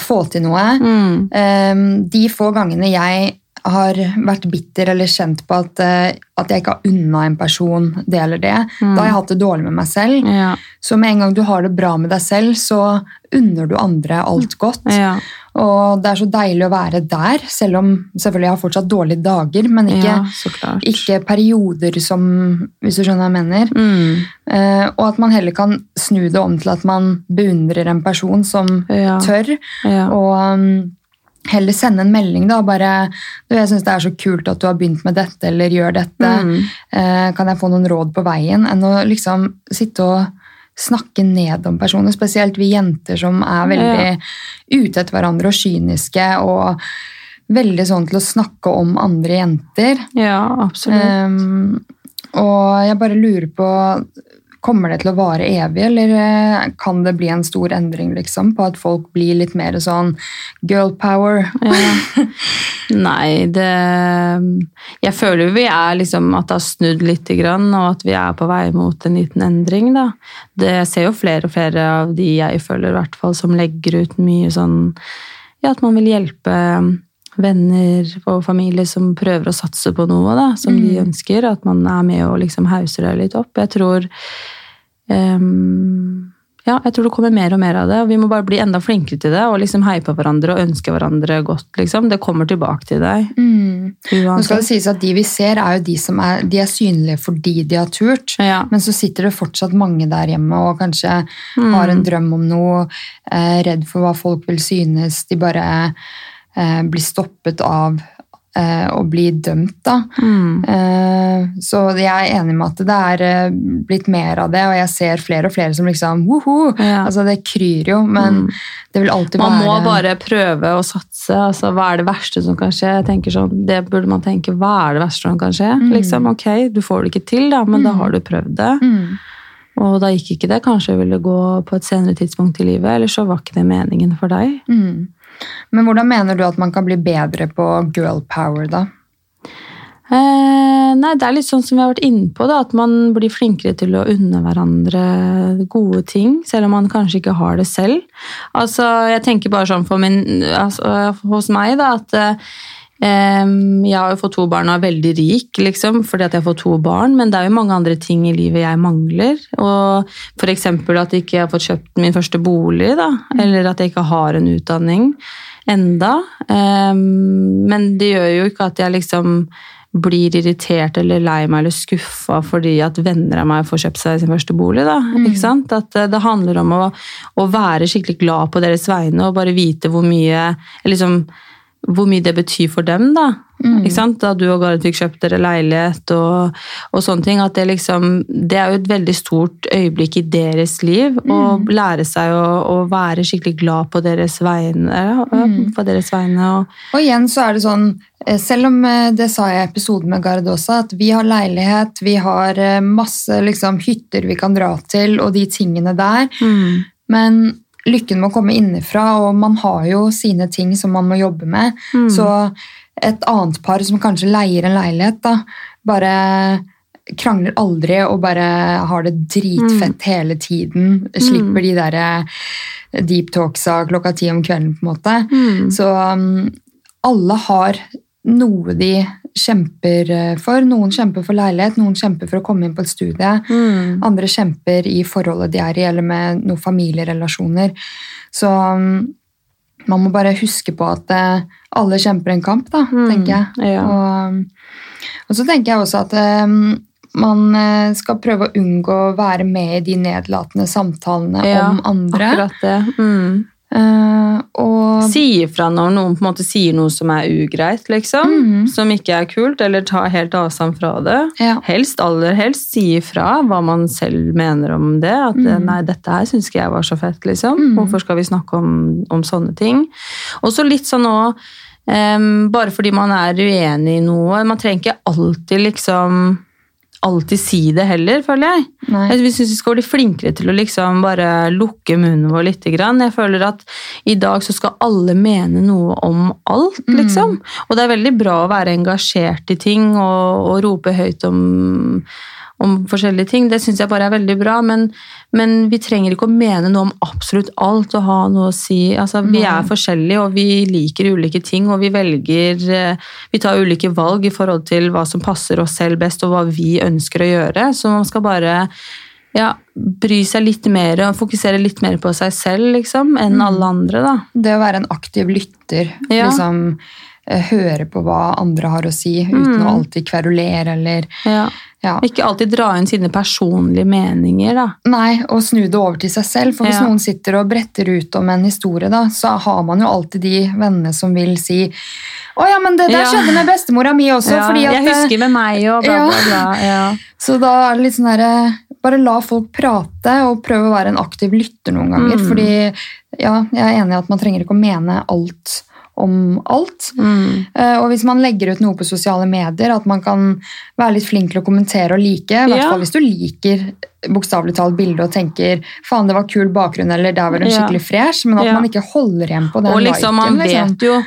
A: få til noe.
B: Mm.
A: Um, de få gangene jeg har vært bitter eller kjent på at, eh, at jeg ikke har unna en person det eller det, da har jeg hatt det dårlig med meg selv.
B: Ja.
A: Så med en gang du har det bra med deg selv, så unner du andre alt godt.
B: Ja.
A: Og det er så deilig å være der, selv om selvfølgelig jeg har fortsatt dårlige dager, men ikke,
B: ja,
A: ikke perioder som Hvis du skjønner hva jeg mener.
B: Mm.
A: Uh, og at man heller kan snu det om til at man beundrer en person som tør,
B: Ja.
A: og um, heller sende en melding da, bare du, 'Jeg syns det er så kult at du har begynt med dette', eller 'gjør dette'.
B: Mm.
A: Eh, kan jeg få noen råd på veien? Enn å liksom sitte og snakke ned om personer, spesielt vi jenter som er veldig ute etter hverandre og kyniske, og veldig sånn til å snakke om andre jenter.
B: ja, absolutt.
A: Um, og jeg bare lurer på Kommer det til å vare evig, eller eh, kan det bli en stor endring liksom, på at folk blir litt mer sånn girl power?
B: Ja. Nei, det Jeg føler vi er liksom at det har snudd litt, og at vi er på vei mot en liten endring. da. Det ser jo flere og flere av de jeg føler, som legger ut mye sånn Ja, at man vil hjelpe venner og familie som prøver å satse på noe da, som de ønsker. At man er med og liksom hauser det litt opp. Jeg tror um, ja, jeg tror det kommer mer og mer av det, og vi må bare bli enda flinkere til det. Og liksom heie på hverandre og ønske hverandre godt. liksom. Det kommer tilbake til deg.
A: Mm. Nå skal det sies at De vi ser, er jo de som er, de er synlige fordi de har turt.
B: Ja.
A: Men så sitter det fortsatt mange der hjemme og kanskje
B: Mm.
A: har en drøm om noe, eh, redd for hva folk vil synes. De bare eh, blir stoppet av eh, å bli dømt, da.
B: Mm.
A: Eh, så jeg er enig med at det er blitt mer av det, og jeg ser flere og flere som liksom woho!
B: Ja.
A: Altså, det kryr jo, men det vil alltid
B: Man
A: være
B: må bare prøve å satse. altså Hva er det verste som kan skje? Jeg tenker sånn, Det burde man tenke. Hva er det verste som kan skje? Liksom, ok, Du får det ikke til, da, men da har du prøvd det.
A: Mm.
B: Og da gikk ikke det. Kanskje ville det gå på et senere tidspunkt i livet, eller så var ikke det meningen for deg.
A: Mm. Men hvordan mener du at man kan bli bedre på girl power, da?
B: Eh, nei, det er litt sånn som vi har vært inne på, da, at man blir flinkere til å unne hverandre gode ting, selv om man kanskje ikke har det selv. Altså, jeg tenker bare sånn min, altså, hos meg, da, at eh, jeg har jo fått to barn og er veldig rik, liksom, fordi at jeg har fått to barn, men det er jo mange andre ting i livet jeg mangler. Og eksempel at jeg ikke har fått kjøpt min første bolig, da, eller at jeg ikke har en utdanning enda. Eh, men det gjør jo ikke at jeg liksom blir irritert eller lei meg eller skuffa fordi at venner av meg får kjøpt seg sin første bolig. Da. Ikke sant? At eh, det handler om å, å være skikkelig glad på deres vegne og bare vite hvor mye liksom, hvor mye det betyr for dem. da. Ikke sant? Da du og Gareth fikk kjøpt dere leilighet og, og sånne ting. at det, liksom, det er jo et veldig stort øyeblikk i deres liv. Å lære seg å, å være skikkelig glad på deres vegne. Mm. På deres vegne og,
A: Og igjen så er det sånn, eh, selv om eh, det sa jeg i episoden med Gard også, at vi har leilighet, vi har eh, masse liksom, hytter vi kan dra til, og de tingene der. Men lykken må komme innenfra, og man har jo sine ting som man må jobbe med. Så et annet par som kanskje leier en leilighet, da, bare krangler aldri og bare har det dritfett hele tiden. Slipper de der deep talksa klokka ti om kvelden, på en måte. Så um, alle har noe de kjemper eh, for. Noen kjemper for leilighet, noen kjemper for å komme inn på et studie.
B: Mm.
A: Andre kjemper i forholdet de er i, eller med noen familierelasjoner. Så um, man må bare huske på at eh, alle kjemper en kamp, da,
B: Mm,
A: tenker jeg.
B: ja.
A: Og, og så tenker jeg også at um, man skal prøve å unngå å være med i de nedlatende samtalene
B: Ja,
A: om andre.
B: Akkurat det. Mm.
A: Eh, og
B: Si ifra når noen på en måte sier noe som er ugreit, liksom.
A: Mhm.
B: Som ikke er kult, eller ta helt avstand fra det.
A: ja.
B: Helst, aller helst si ifra hva man selv mener om det. At
A: Mhm.
B: nei, dette her syns ikke jeg var så fett, liksom.
A: Mhm.
B: Hvorfor skal vi snakke om, om sånne ting? Og så litt sånn òg um, Bare fordi man er uenig i noe. Man trenger ikke alltid liksom alltid si det heller, føler jeg.
A: Nei.
B: Jeg synes vi skal bli flinkere til å liksom bare lukke munnen vår litt. Jeg føler at i dag så skal alle mene noe om alt,
A: Mm.
B: liksom. Og det er veldig bra å være engasjert i ting og, og rope høyt om, om forskjellige ting. Det syns jeg bare er veldig bra, men, men vi trenger ikke å mene noe om absolutt alt og ha noe å si. Altså, vi er forskjellige, og vi liker ulike ting, og vi velger eh, Vi tar ulike valg i forhold til hva som passer oss selv best, og hva vi ønsker å gjøre. Så man skal bare ja, bry seg litt mer og fokusere litt mer på seg selv liksom, enn
A: Mm.
B: alle andre. da.
A: Det å være en aktiv lytter,
B: Ja.
A: liksom høre på hva andre har å si, uten
B: Mm.
A: å alltid kverulere eller
B: Ja.
A: ja.
B: Ikke alltid dra inn sine personlige meninger. da.
A: Nei, og snu det over til seg selv. For hvis
B: Ja.
A: noen sitter og bretter ut om en historie, da, så har man jo alltid de vennene som vil si å ja, men det der skjedde med bestemora mi også. Fordi at,
B: jeg husker med meg og bla, bla, bla. Ja.
A: Så da er det litt sånn herre Bare la folk prate, og prøve å være en aktiv lytter noen ganger.
B: Mm.
A: Fordi ja, jeg er enig i at man trenger ikke å mene alt om alt.
B: Mm.
A: Uh, Og hvis man legger ut noe på sosiale medier, at man kan være litt flink til å kommentere og like. I hvert
B: Ja.
A: fall hvis du liker bokstavelig talt bildet og tenker faen, det var kul bakgrunn, eller det er vel en
B: Ja.
A: skikkelig fresh, men at
B: Ja.
A: man ikke holder igjen på den
B: Og liksom, man
A: liken. Liksom.
B: vet jo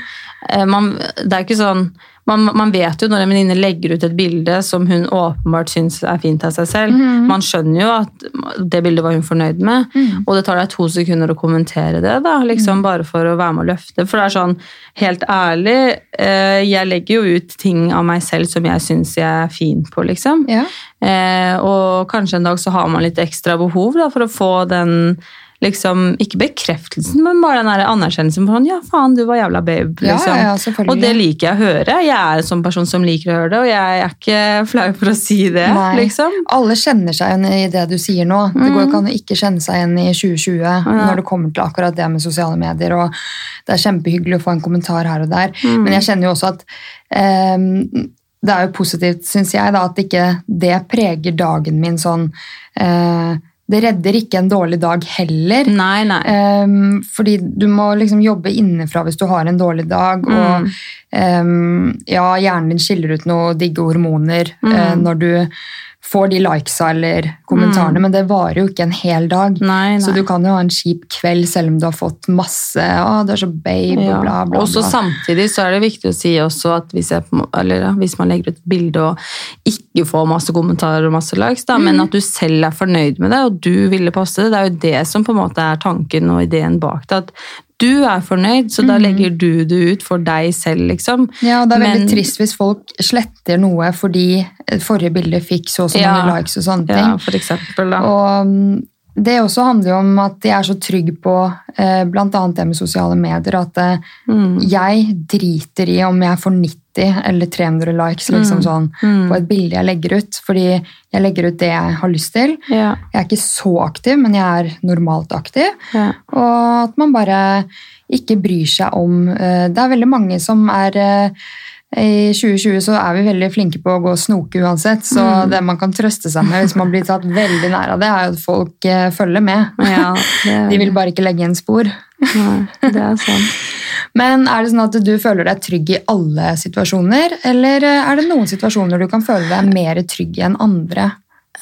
B: eh, man, Det er ikke sånn man, man vet jo når en venninne legger ut et bilde som hun åpenbart syns er fint av seg selv.
A: Mm.
B: Man skjønner jo at det bildet var hun fornøyd med.
A: Mm.
B: Og det tar deg to sekunder å kommentere det, da, liksom bare for å være med å løfte. For det er sånn, helt ærlig, eh, jeg legger jo ut ting av meg selv som jeg syns jeg er fin på, liksom.
A: Ja.
B: Eh, og kanskje en dag så har man litt ekstra behov da, for å få den liksom, ikke bekreftelsen, men bare den anerkjennelsen sånn, ja faen, du var jævla babe. Liksom.
A: ja, ja,
B: og det liker jeg å høre. Jeg er en sånn person som liker å høre det, og jeg er ikke flau for å si det. Liksom.
A: Alle kjenner seg igjen i det du sier nå. Det går jo ikke an å ikke kjenne seg igjen i 2020 når det kommer til akkurat det med sosiale medier. og Det er kjempehyggelig å få en kommentar her og der, men jeg kjenner jo også at um, det er jo positivt, syns jeg, da, at ikke det preger dagen min sånn eh, Det redder ikke en dårlig dag heller.
B: Nei, nei.
A: Um, fordi du må liksom jobbe innenfra hvis du har en dårlig dag.
B: Mm.
A: Og um, ja, hjernen din skiller ut noen digge hormoner
B: mm.
A: uh, når du får de likesa eller kommentarene, men det varer jo ikke en hel dag.
B: Nei, nei.
A: Så du kan jo ha en kjip kveld selv om du har fått masse 'Å, du er så babe',
B: Ja.
A: og bla, bla,
B: Og så
A: bla.
B: samtidig så er det viktig å si også at hvis, jeg, eller, hvis man legger ut bilde og ikke får masse kommentarer og masse likes, da,
A: Mm.
B: men at du selv er fornøyd med det, og du ville poste det, det er jo det som på en måte er tanken og ideen bak det. At du er fornøyd, så
A: Mm.
B: da legger du det ut for deg selv, liksom.
A: Ja, og det er veldig
B: Men-
A: trist hvis folk sletter noe fordi forrige bilde fikk så og så
B: Ja.
A: mange likes og sånne ting.
B: Ja, for eksempel, da.
A: Og mm, det også handler jo om at jeg er så trygg på eh, annet det med sosiale medier, at eh,
B: Mm.
A: jeg driter i om jeg får 90 eller 300 likes liksom sånn,
B: Mm.
A: på et bilde jeg legger ut, fordi jeg legger ut det jeg har lyst til.
B: Ja,
A: Jeg er ikke så aktiv, men jeg er normalt aktiv.
B: ja.
A: Og at man bare ikke bryr seg om eh, Det er veldig mange som er eh, I 2020 så er vi veldig flinke på å gå og snoke uansett, så
B: Mm.
A: det man kan trøste seg med hvis man blir tatt veldig nær av det, er jo at folk eh, følger med.
B: ja er...
A: De vil bare ikke legge igjen spor.
B: Nei, det er sant.
A: Men er det sånn at du føler deg trygg i alle situasjoner, eller eh, er det noen situasjoner du kan føle deg mer trygg i enn andre?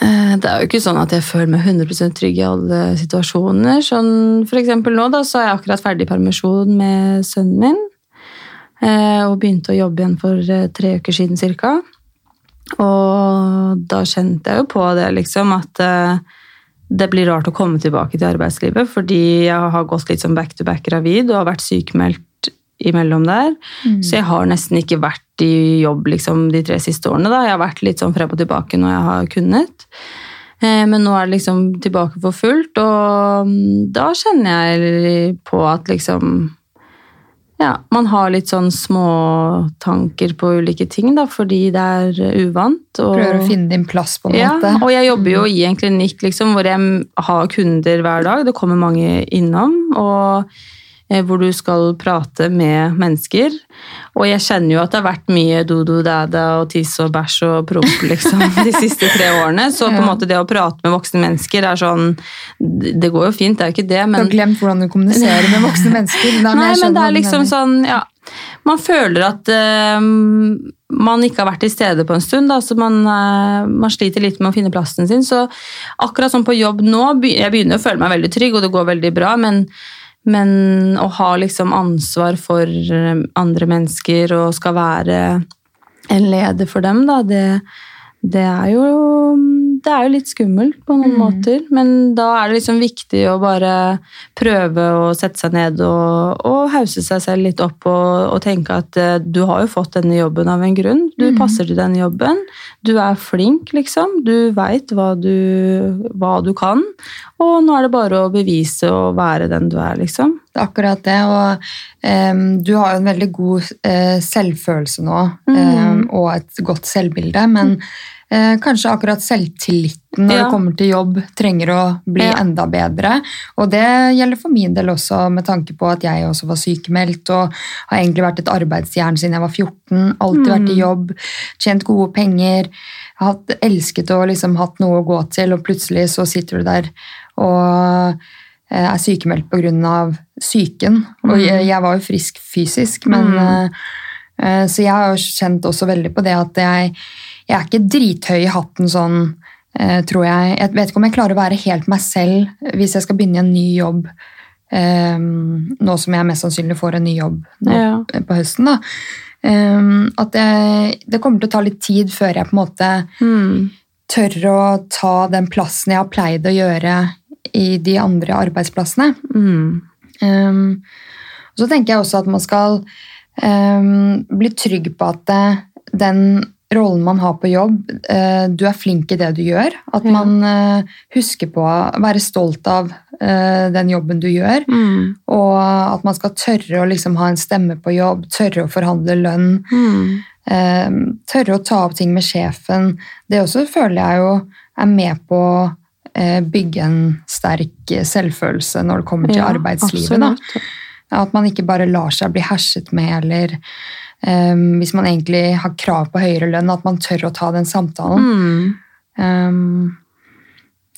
B: Eh, Det er jo ikke sånn at jeg føler meg 100% trygg i alle situasjoner. Sånn, for eksempel nå da, så er jeg akkurat ferdig i permisjon med sønnen min. Eh, Og begynte å jobbe igjen for eh, tre uker siden cirka. Og da kjente jeg jo på det, liksom, at eh, det blir rart å komme tilbake til arbeidslivet, fordi jeg har gått litt sånn back to back gravid og har vært sykemeldt imellom der.
A: Mm.
B: Så jeg har nesten ikke vært i jobb liksom, de tre siste årene. Da. Jeg har vært litt sånn frem og tilbake når jeg har kunnet. Men nå er det liksom tilbake for fullt, og mm, da kjenner jeg på at liksom Ja, man har litt sånn småtanker på ulike ting, da, fordi det er uvant. Og,
A: Prøver å finne din plass, på en
B: ja,
A: måte.
B: og jeg jobber jo i en klinikk liksom, hvor jeg har kunder hver dag. Det kommer mange innom. og eh, hvor du skal prate med mennesker. Og jeg kjenner jo at det har vært mye do-do-dada og tiss og bæsj og promp liksom, de siste tre årene. Så på en måte det å prate med voksne mennesker er sånn Det går jo fint, det er jo ikke det, men Du
A: har glemt hvordan du kommuniserer med voksne mennesker. Nei,
B: Nei, men det er liksom sånn, ja. Man føler at uh, man ikke har vært til stede på en stund. Da, så man, uh, man sliter litt med å finne plassen sin. Så akkurat som på jobb nå, jeg begynner å føle meg veldig trygg, og det går veldig bra, men, men å ha liksom ansvar for eh, andre mennesker og skal være en leder for dem, da, det, det er jo det er jo litt skummelt på noen
A: Mm.
B: måter, men da er det liksom viktig å bare prøve å sette seg ned og, og hause seg selv litt opp og, og tenke at eh, du har jo fått denne jobben av en grunn. Du
A: Mm.
B: passer til denne jobben. Du er flink, liksom. Du veit hva, du- hva du kan. Og nå er det bare å bevise og være den du er, liksom.
A: Det er akkurat det. Og um, du har jo en veldig god uh, selvfølelse nå,
B: Mm.
A: em, og et godt selvbilde, men eh, kanskje akkurat selvtilliten når
B: Ja.
A: det kommer til jobb, trenger å bli
B: Ja.
A: enda bedre. Og det gjelder for min del også, med tanke på at jeg også var sykemeldt og har egentlig vært et arbeidsjern siden jeg var 14. Alltid vært i jobb, tjent gode penger. Hatt, elsket og liksom hatt noe å gå til, og plutselig så sitter du der og eh, er sykemeldt pga. psyken. Og jeg, jeg var jo frisk fysisk, men
B: Mm.
A: eh, eh, Så jeg har jo kjent også veldig på det at jeg, jeg er ikke drithøy i hatten sånn, eh, tror jeg. Jeg vet ikke om jeg klarer å være helt meg selv hvis jeg skal begynne i en ny jobb. Um, nå som jeg mest sannsynlig får en ny jobb nå,
B: Ja.
A: på høsten. da. Um, at det, det kommer til å ta litt tid før jeg på en måte
B: Mm.
A: tør å ta den plassen jeg har pleid å gjøre i de andre arbeidsplassene.
B: Mm.
A: Um, så tenker jeg også at man skal bli trygg på at det, den rollen man har på jobb, eh, du er flink i det du gjør. At man eh, husker på å være stolt av eh, den jobben du gjør.
B: Mm.
A: Og at man skal tørre å liksom ha en stemme på jobb, tørre å forhandle lønn.
B: Mm.
A: Tørre å ta opp ting med sjefen. Det også føler jeg jo er med på å bygge en sterk selvfølelse når det kommer til
B: Ja,
A: arbeidslivet. At man ikke bare lar seg bli herset med, eller eh, hvis man egentlig har krav på høyere lønn, at man tør å ta den samtalen.
B: Mm.
A: Um,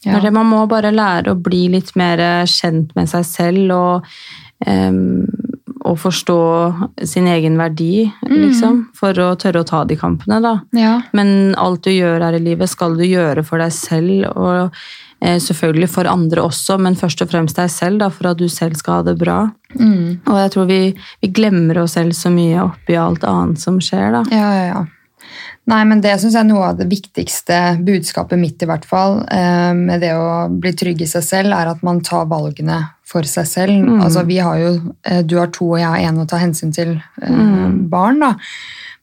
A: ja.
B: det man må bare lære å bli litt mer kjent med seg selv og, um, og forstå sin egen verdi, liksom, for å tørre å ta de kampene, da.
A: ja.
B: Men alt du gjør her i livet, skal du gjøre for deg selv, og eh, selvfølgelig for andre også, men først og fremst deg selv, da, for at du selv skal ha det bra.
A: Mm.
B: Og jeg tror vi, vi glemmer oss selv så mye oppi alt annet som skjer, da.
A: Ja, ja, ja. Nei, men Det synes jeg er noe av det viktigste budskapet mitt, i hvert fall, eh, med det å bli trygg i seg selv, er at man tar valgene for seg selv.
B: Mm.
A: Altså, vi har jo, eh, Du har to, og jeg har én å ta hensyn til eh,
B: Mm.
A: barn. da.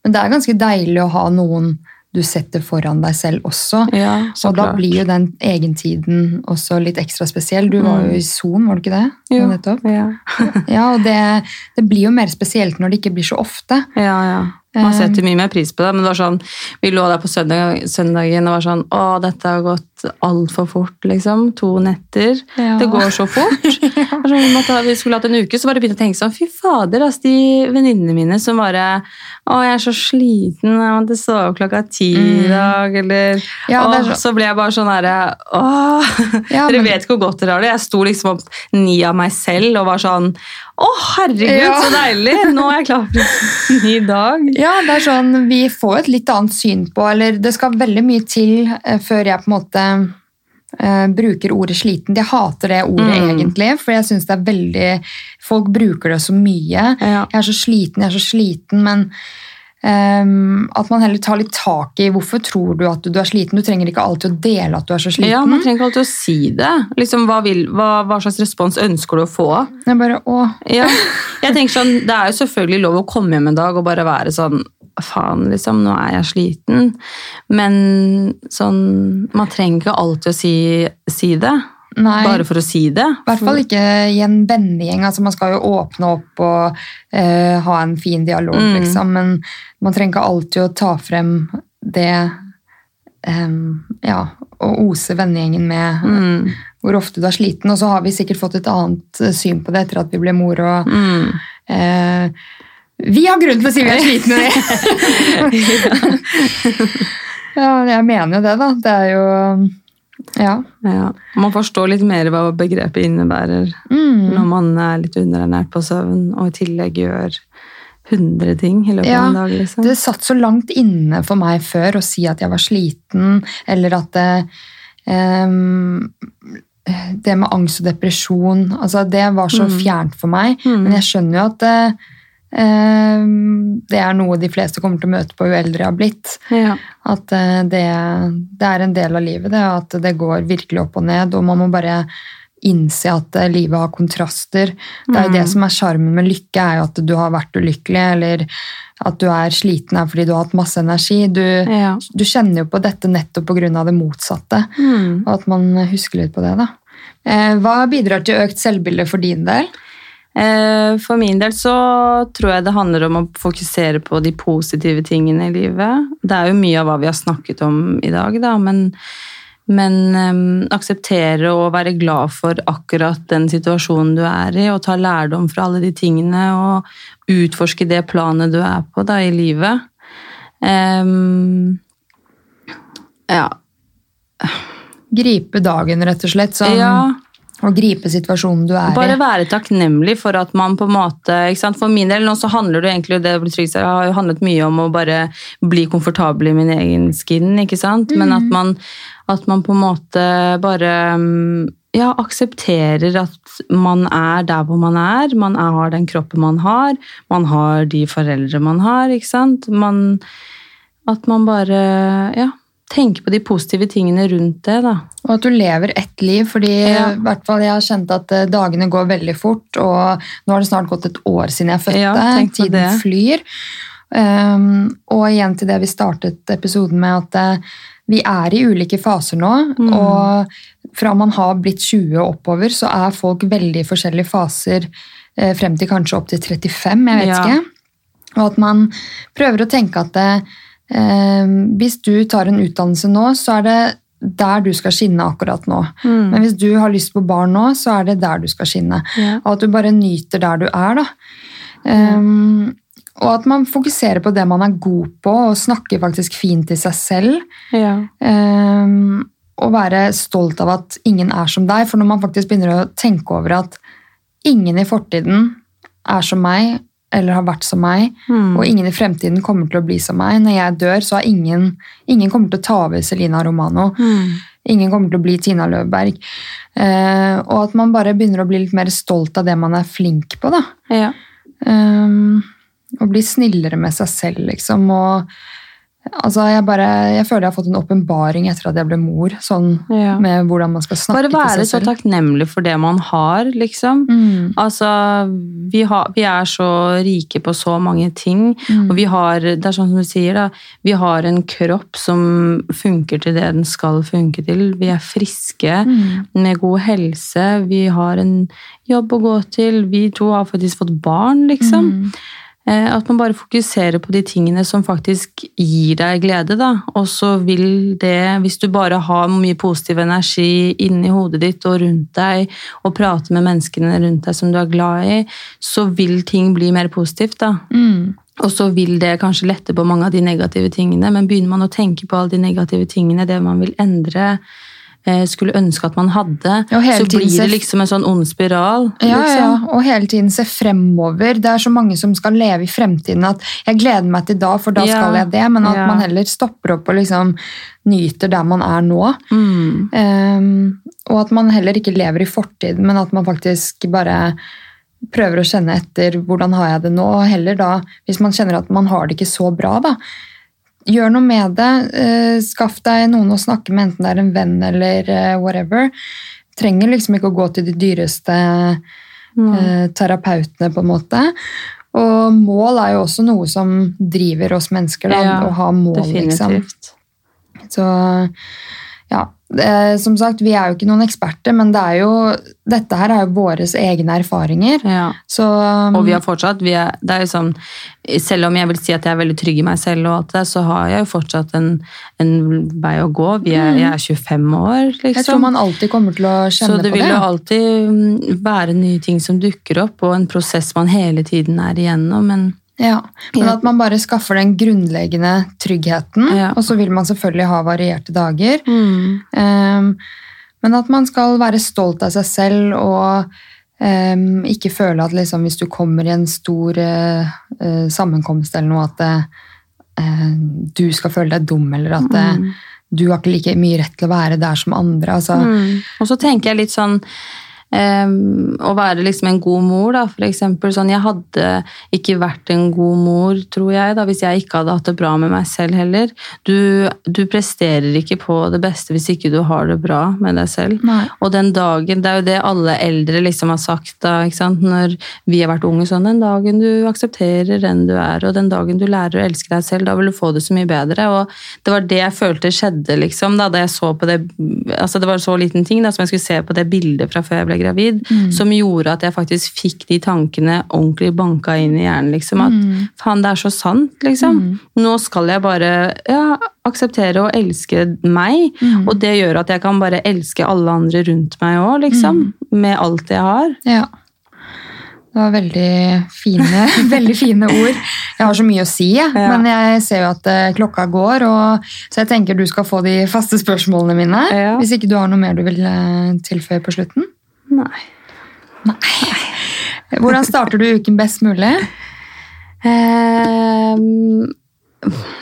A: Men det er ganske deilig å ha noen du setter foran deg selv også.
B: Ja, så
A: og da
B: klart.
A: blir jo den egentiden også litt ekstra spesiell. Du var jo i Son, var du ikke det?
B: Mm. Jo.
A: Nettopp.
B: Ja.
A: Ja, og det, det blir jo mer spesielt når det ikke blir så ofte.
B: Ja, ja. Man
A: Eh.
B: setter mye mer pris på det, men det var sånn, vi lå der på søndag, søndagen og var sånn Å, dette har gått altfor fort, liksom. To netter.
A: Ja.
B: Det går så fort. Sånn, vi, måtte, vi skulle hatt en uke, så bare begynte jeg å tenke sånn Fy fader, altså, de venninnene mine som bare Å, jeg er så sliten, jeg måtte sove klokka ti i dag, eller
A: Mm. Ja, er så-
B: Så ble jeg bare sånn herre Å,
A: Ja,
B: Dere
A: men-
B: vet hvor godt dere har det. Jeg sto liksom opp ni av meg selv og var sånn Å, herregud,
A: Ja.
B: så deilig! Nå er jeg klar for en ny dag.
A: Ja, det er sånn, vi får et litt annet syn på, eller det skal veldig mye til eh, før jeg på en måte eh, bruker ordet sliten. Jeg hater det ordet
B: Mm.
A: egentlig, for jeg synes det er veldig, folk bruker det så mye.
B: Ja.
A: Jeg er så sliten, jeg er så sliten, men Um, at man heller tar litt tak i hvorfor tror du at du, du er sliten. Du trenger ikke alltid å dele at du er så sliten.
B: Ja, Man trenger ikke alltid å si det. Liksom, hva, vil, hva, hva slags respons ønsker du å få?
A: Jeg bare, å.
B: Ja. Jeg tenker sånn, Det er jo selvfølgelig lov å komme hjem en dag og bare være sånn Faen, liksom, nå er jeg sliten. Men sånn Man trenger ikke alltid å si, si det.
A: Nei.
B: Bare for å si det.
A: I hvert fall ikke i en vennegjeng. Altså, man skal jo åpne opp og eh, ha en fin dialog,
B: Mm.
A: liksom. Men man trenger ikke alltid å ta frem det em, Ja, å ose vennegjengen med
B: Mm.
A: hvor ofte du er sliten. Og så har vi sikkert fått et annet eh, syn på det etter at vi ble mor. og
B: Mm.
A: eh, Vi har grunn til å si vi er slitne, vi! ja, jeg mener jo det, da. Det er jo Ja.
B: Ja. Man forstår litt mer hva begrepet innebærer
A: Mm.
B: når man er litt underernært på søvn og i tillegg gjør 100 ting i løpet
A: Ja,
B: av en dag. liksom.
A: Det satt så langt inne for meg før å si at jeg var sliten, eller at det, um, det med angst og depresjon altså Det var så
B: Mm.
A: fjernt for meg.
B: Mm.
A: Men jeg skjønner jo at det, ehm, det er noe de fleste kommer til å møte på jo eldre jeg har blitt.
B: Ja.
A: At eh, det, det er en del av livet, det, at det går virkelig opp og ned. Og man må bare innse at eh, livet har kontraster. Det er jo det som er sjarmen med lykke, er jo at du har vært ulykkelig, eller at du er sliten er fordi du har hatt masse energi. Du,
B: Ja.
A: du kjenner jo på dette nettopp pga. det motsatte.
B: Mm.
A: Og at man husker litt på det, da. Eh, Hva bidrar til økt selvbilde for din del?
B: Eh, For min del så tror jeg det handler om å fokusere på de positive tingene i livet. Det er jo mye av hva vi har snakket om i dag, da, men, men um, akseptere og være glad for akkurat den situasjonen du er i, og ta lærdom fra alle de tingene, og utforske det planet du er på da, i livet. Um, ja.
A: Gripe dagen, rett og slett. Sånn,
B: ja.
A: Og gripe situasjonen du er i.
B: Bare være takknemlig for at man på en måte? For min del nå så handler det egentlig det Trygg har jo handlet mye om å bare bli komfortabel i min egen skin. ikke sant? Men at man, at man på en måte bare mm, ja, aksepterer at man er der hvor man er. Man har den kroppen man har. Man har de foreldre man har. ikke sant? Man, at man bare ja, tenker på de positive tingene rundt det. da.
A: Og at du lever ett liv, fordi
B: Ja.
A: i hvert fall jeg har kjent at eh, dagene går veldig fort, og nå har det snart gått et år siden jeg fødte.
B: Ja,
A: Tiden
B: det.
A: flyr. Um, og igjen til det vi startet episoden med, at uh, vi er i ulike faser nå.
B: Mm.
A: Og fra man har blitt 20 og oppover, så er folk veldig i forskjellige faser uh, frem til kanskje opp til 35, jeg vet
B: Ja.
A: ikke. Og at man prøver å tenke at eh, hvis du tar en utdannelse nå, så er det der du skal skinne akkurat nå.
B: Mm.
A: Men hvis du har lyst på barn nå, så er det der du skal skinne.
B: Yeah.
A: Og at du bare nyter der du er, da. Um, og at man fokuserer på det man er god på, og snakker faktisk fint til seg selv.
B: Yeah.
A: Um, og være stolt av at ingen er som deg. For når man faktisk begynner å tenke over at ingen i fortiden er som meg, eller har vært som meg,
B: Mm.
A: og ingen i fremtiden kommer til å bli som meg. Når jeg dør, så har ingen, ingen kommer til å ta over Selina Romano.
B: Mm.
A: Ingen kommer til å bli Tina Løvberg. Eh, og at man bare begynner å bli litt mer stolt av det man er flink på. da.
B: Ja.
A: Um, og bli snillere med seg selv, liksom. Og altså, jeg, bare, jeg føler jeg har fått en åpenbaring etter at jeg ble mor, sånn
B: Ja.
A: med hvordan man skal snakke
B: Bare være så takknemlig for det man har, liksom.
A: Mm,
B: Altså, vi, har, vi er så rike på så mange ting,
A: Mm.
B: og vi har, det er sånn som du sier da, vi har en kropp som funker til det den skal funke til. Vi er friske,
A: mm,
B: med god helse, vi har en jobb å gå til, vi to har faktisk fått barn, liksom. Eh, At man bare fokuserer på de tingene som faktisk gir deg glede. da. Og så vil det, hvis du bare har mye positiv energi inni hodet ditt og rundt deg, og prater med menneskene rundt deg som du er glad i, så vil ting bli mer positivt. da.
A: Mm.
B: Og så vil det kanskje lette på mange av de negative tingene, men begynner man å tenke på alle de negative tingene, det man vil endre, skulle ønske at man hadde, så blir det liksom en sånn ond spiral.
A: Ja,
B: liksom.
A: ja, og hele tiden se fremover. Det er så mange som skal leve i fremtiden at jeg gleder meg til da, for da
B: Ja,
A: skal jeg det. Men at
B: ja.
A: man heller stopper opp og liksom nyter der man er nå.
B: Mm.
A: Um, og at man heller ikke lever i fortiden, men at man faktisk bare prøver å kjenne etter hvordan har jeg det nå. og Heller da, hvis man kjenner at man har det ikke så bra, da. Gjør noe med det. Eh, skaff deg noen å snakke med, enten det er en venn eller eh, whatever. Trenger liksom ikke å gå til de dyreste eh, terapeutene, på en måte. Og mål er jo også noe som driver oss mennesker, da,
B: Ja,
A: å ha mål, liksom. Så ja, det, som sagt, vi er jo ikke noen eksperter, men det er jo, dette her er jo våre egne erfaringer.
B: Ja.
A: Så
B: Og vi har fortsatt, vi er, det er jo sånn, selv om jeg vil si at jeg er veldig trygg i meg selv, og alt det, så har jeg jo fortsatt en, en vei å gå. Vi er, jeg er 25 år, liksom.
A: jeg tror man alltid kommer til å kjenne på
B: det Så
A: det vil
B: jo alltid mm, være nye ting som dukker opp, og en prosess man hele tiden er igjennom. Men
A: Ja, Men at man bare skaffer den grunnleggende tryggheten,
B: Ja.
A: og så vil man selvfølgelig ha varierte dager.
B: Mm.
A: Um, men at man skal være stolt av seg selv og um, ikke føle at liksom, hvis du kommer i en stor uh, sammenkomst eller noe, at uh, du skal føle deg dum, eller at mm. du har ikke like mye rett til å være der som andre. Altså,
B: Mm. Og så tenker jeg litt sånn ehm, å være liksom en god mor, da, for eksempel. Sånn, jeg hadde ikke vært en god mor, tror jeg, da, hvis jeg ikke hadde hatt det bra med meg selv heller. Du, du presterer ikke på det beste hvis ikke du har det bra med deg selv.
A: Nei.
B: Og den dagen, det er jo det alle eldre liksom har sagt da, når vi har vært unge, sånn den dagen du aksepterer den du er, og den dagen du lærer å elske deg selv, da vil du få det så mye bedre. Og det var det jeg følte skjedde, liksom, da, da jeg så på det altså Det var en så liten ting da, som jeg skulle se på det bildet fra før jeg ble gravid, som gjorde at jeg faktisk fikk de tankene ordentlig banka inn i hjernen. liksom, At faen, det er så sant, liksom. Nå skal jeg bare ja, akseptere og elske meg, og det gjør at jeg kan bare elske alle andre rundt meg òg, liksom. Med alt jeg har.
A: Ja. Det var veldig fine, veldig fine ord. Jeg har så mye å si, jeg.
B: Ja.
A: men jeg ser jo at eh, klokka går. Og, så jeg tenker du skal få de faste spørsmålene mine.
B: Ja.
A: Hvis ikke du har noe mer du vil eh, tilføye på slutten.
B: Nei.
A: Hvordan starter du uken best mulig?
B: Ehm,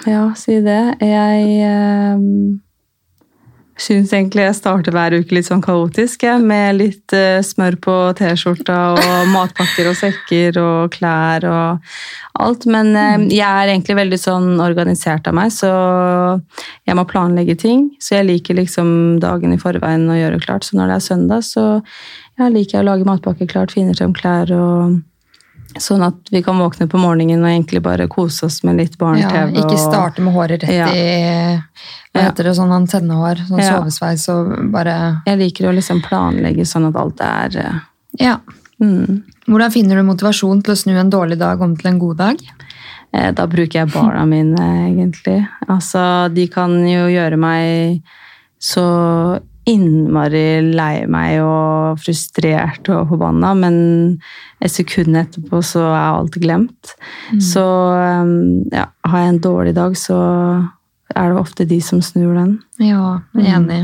B: ja, si det. Jeg um, syns egentlig jeg starter hver uke litt sånn kaotisk, jeg, med litt eh, smør på T-skjorta og matpakker og sekker og klær og alt. Men eh, jeg er egentlig veldig sånn organisert av meg, så jeg må planlegge ting. Så jeg liker liksom dagen i forveien å gjøre klart. Så når det er søndag, så ja, liker å lage matpakke klart, finne frem klær og Sånn at vi kan våkne på morgenen og egentlig bare kose oss med litt
A: Ja,
B: barne-TV.
A: ikke starte med håret rett
B: Ja.
A: i hva
B: Ja.
A: heter det, sånn antennehår, sånn
B: Ja.
A: sovesveis og bare
B: Jeg liker å liksom planlegge sånn at alt er eh,
A: Ja.
B: mm.
A: Hvordan finner du motivasjon til å snu en dårlig dag om til en god dag?
B: Eh, Da bruker jeg barna mine, egentlig. Altså, de kan jo gjøre meg så innmari lei meg og frustrert og forbanna, men et sekund etterpå så er alt glemt. Så um, ja, har jeg en dårlig dag, så er det ofte de som snur den.
A: Ja, jeg er enig.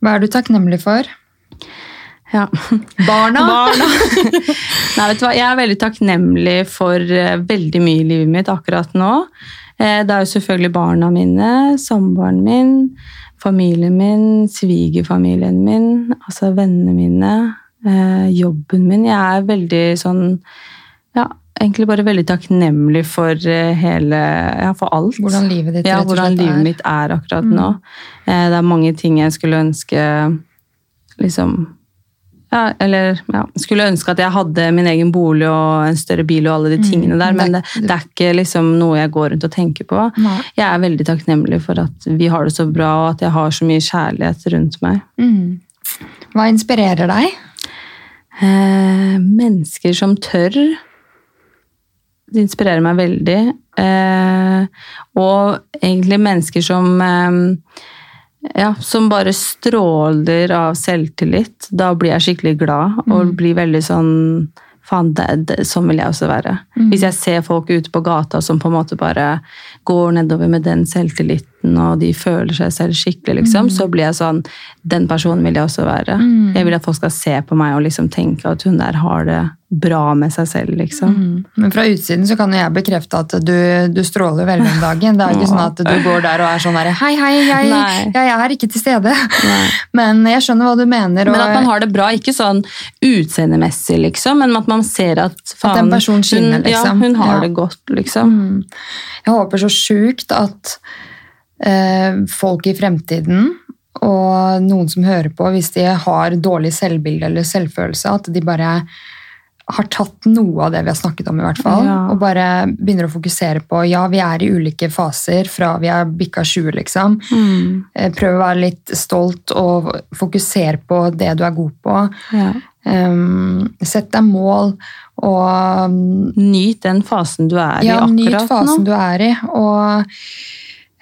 A: Hva er du takknemlig for?
B: Ja.
A: Barna!
B: Nei, vet du hva? Jeg er veldig takknemlig for eh, veldig mye i livet mitt akkurat nå. Eh, Det er jo selvfølgelig barna mine, samboeren min, familien min, svigerfamilien min, altså vennene mine, eh, jobben min. Jeg er veldig sånn Ja, egentlig bare veldig takknemlig for eh, hele Ja, for alt.
A: Hvordan livet ditt
B: Ja, hvordan livet
A: er. Mm.
B: mitt er akkurat nå. Eh, Det er mange ting jeg skulle ønske liksom ja, eller ja, skulle ønske at jeg hadde min egen bolig og en større bil og alle de tingene der, men det, det er ikke liksom noe jeg går rundt og tenker på.
A: Nei.
B: Jeg er veldig takknemlig for at vi har det så bra, og at jeg har så mye kjærlighet rundt meg.
A: Mm. Hva inspirerer deg?
B: Eh, mennesker som tør. Det inspirerer meg veldig. Eh, og egentlig mennesker som eh, ja, som bare stråler av selvtillit. Da blir jeg skikkelig glad og blir veldig sånn Faen, sånn vil jeg også være. Hvis jeg ser folk ute på gata som på en måte bare går nedover med den selvtilliten, og de føler seg selv skikkelig, liksom, så blir jeg sånn Den personen vil jeg også være. Jeg vil at folk skal se på meg og liksom tenke at hun der har det bra med seg selv, liksom.
A: Mm. Men fra utsiden så kan jo jeg bekrefte at du, du stråler veldig om dagen. Det er jo ikke sånn at du går der og er sånn herre Hei, hei, jeg,
B: Nei.
A: jeg er ikke til stede.
B: Nei.
A: Men jeg skjønner hva du mener.
B: Men at man har det bra, ikke sånn utseendemessig, liksom, men at man ser at faen,
A: en person skinner,
B: hun, ja,
A: liksom.
B: hun har
A: Ja.
B: det godt, liksom.
A: Mm. Jeg håper så sjukt at eh, folk i fremtiden, og noen som hører på, hvis de har dårlig selvbilde eller selvfølelse, at de bare har tatt noe av det vi har snakket om, i hvert fall,
B: Ja.
A: og bare begynner å fokusere på ja, vi er i ulike faser fra vi har bikka 20, liksom.
B: Mm.
A: Eh, Prøv å være litt stolt og fokusere på det du er god på.
B: Ja.
A: Um, sett deg mål og um,
B: Nyt den fasen du er
A: ja,
B: i
A: nyt fasen
B: nå.
A: du er i. Og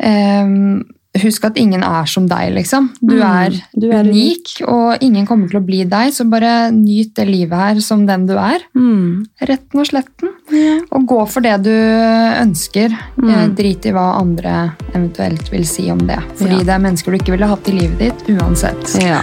A: ehm, husk at ingen er som deg, liksom. Du
B: Mm,
A: er,
B: du er
A: unik, og ingen kommer til å bli deg, så bare nyt det livet her som den du er.
B: Mm.
A: Retten og sletten. Og gå for det du ønsker.
B: Mm.
A: Eh, Drit i hva andre eventuelt vil si om det. Fordi
B: Ja.
A: det er mennesker du ikke ville hatt i livet ditt uansett.
B: Ja.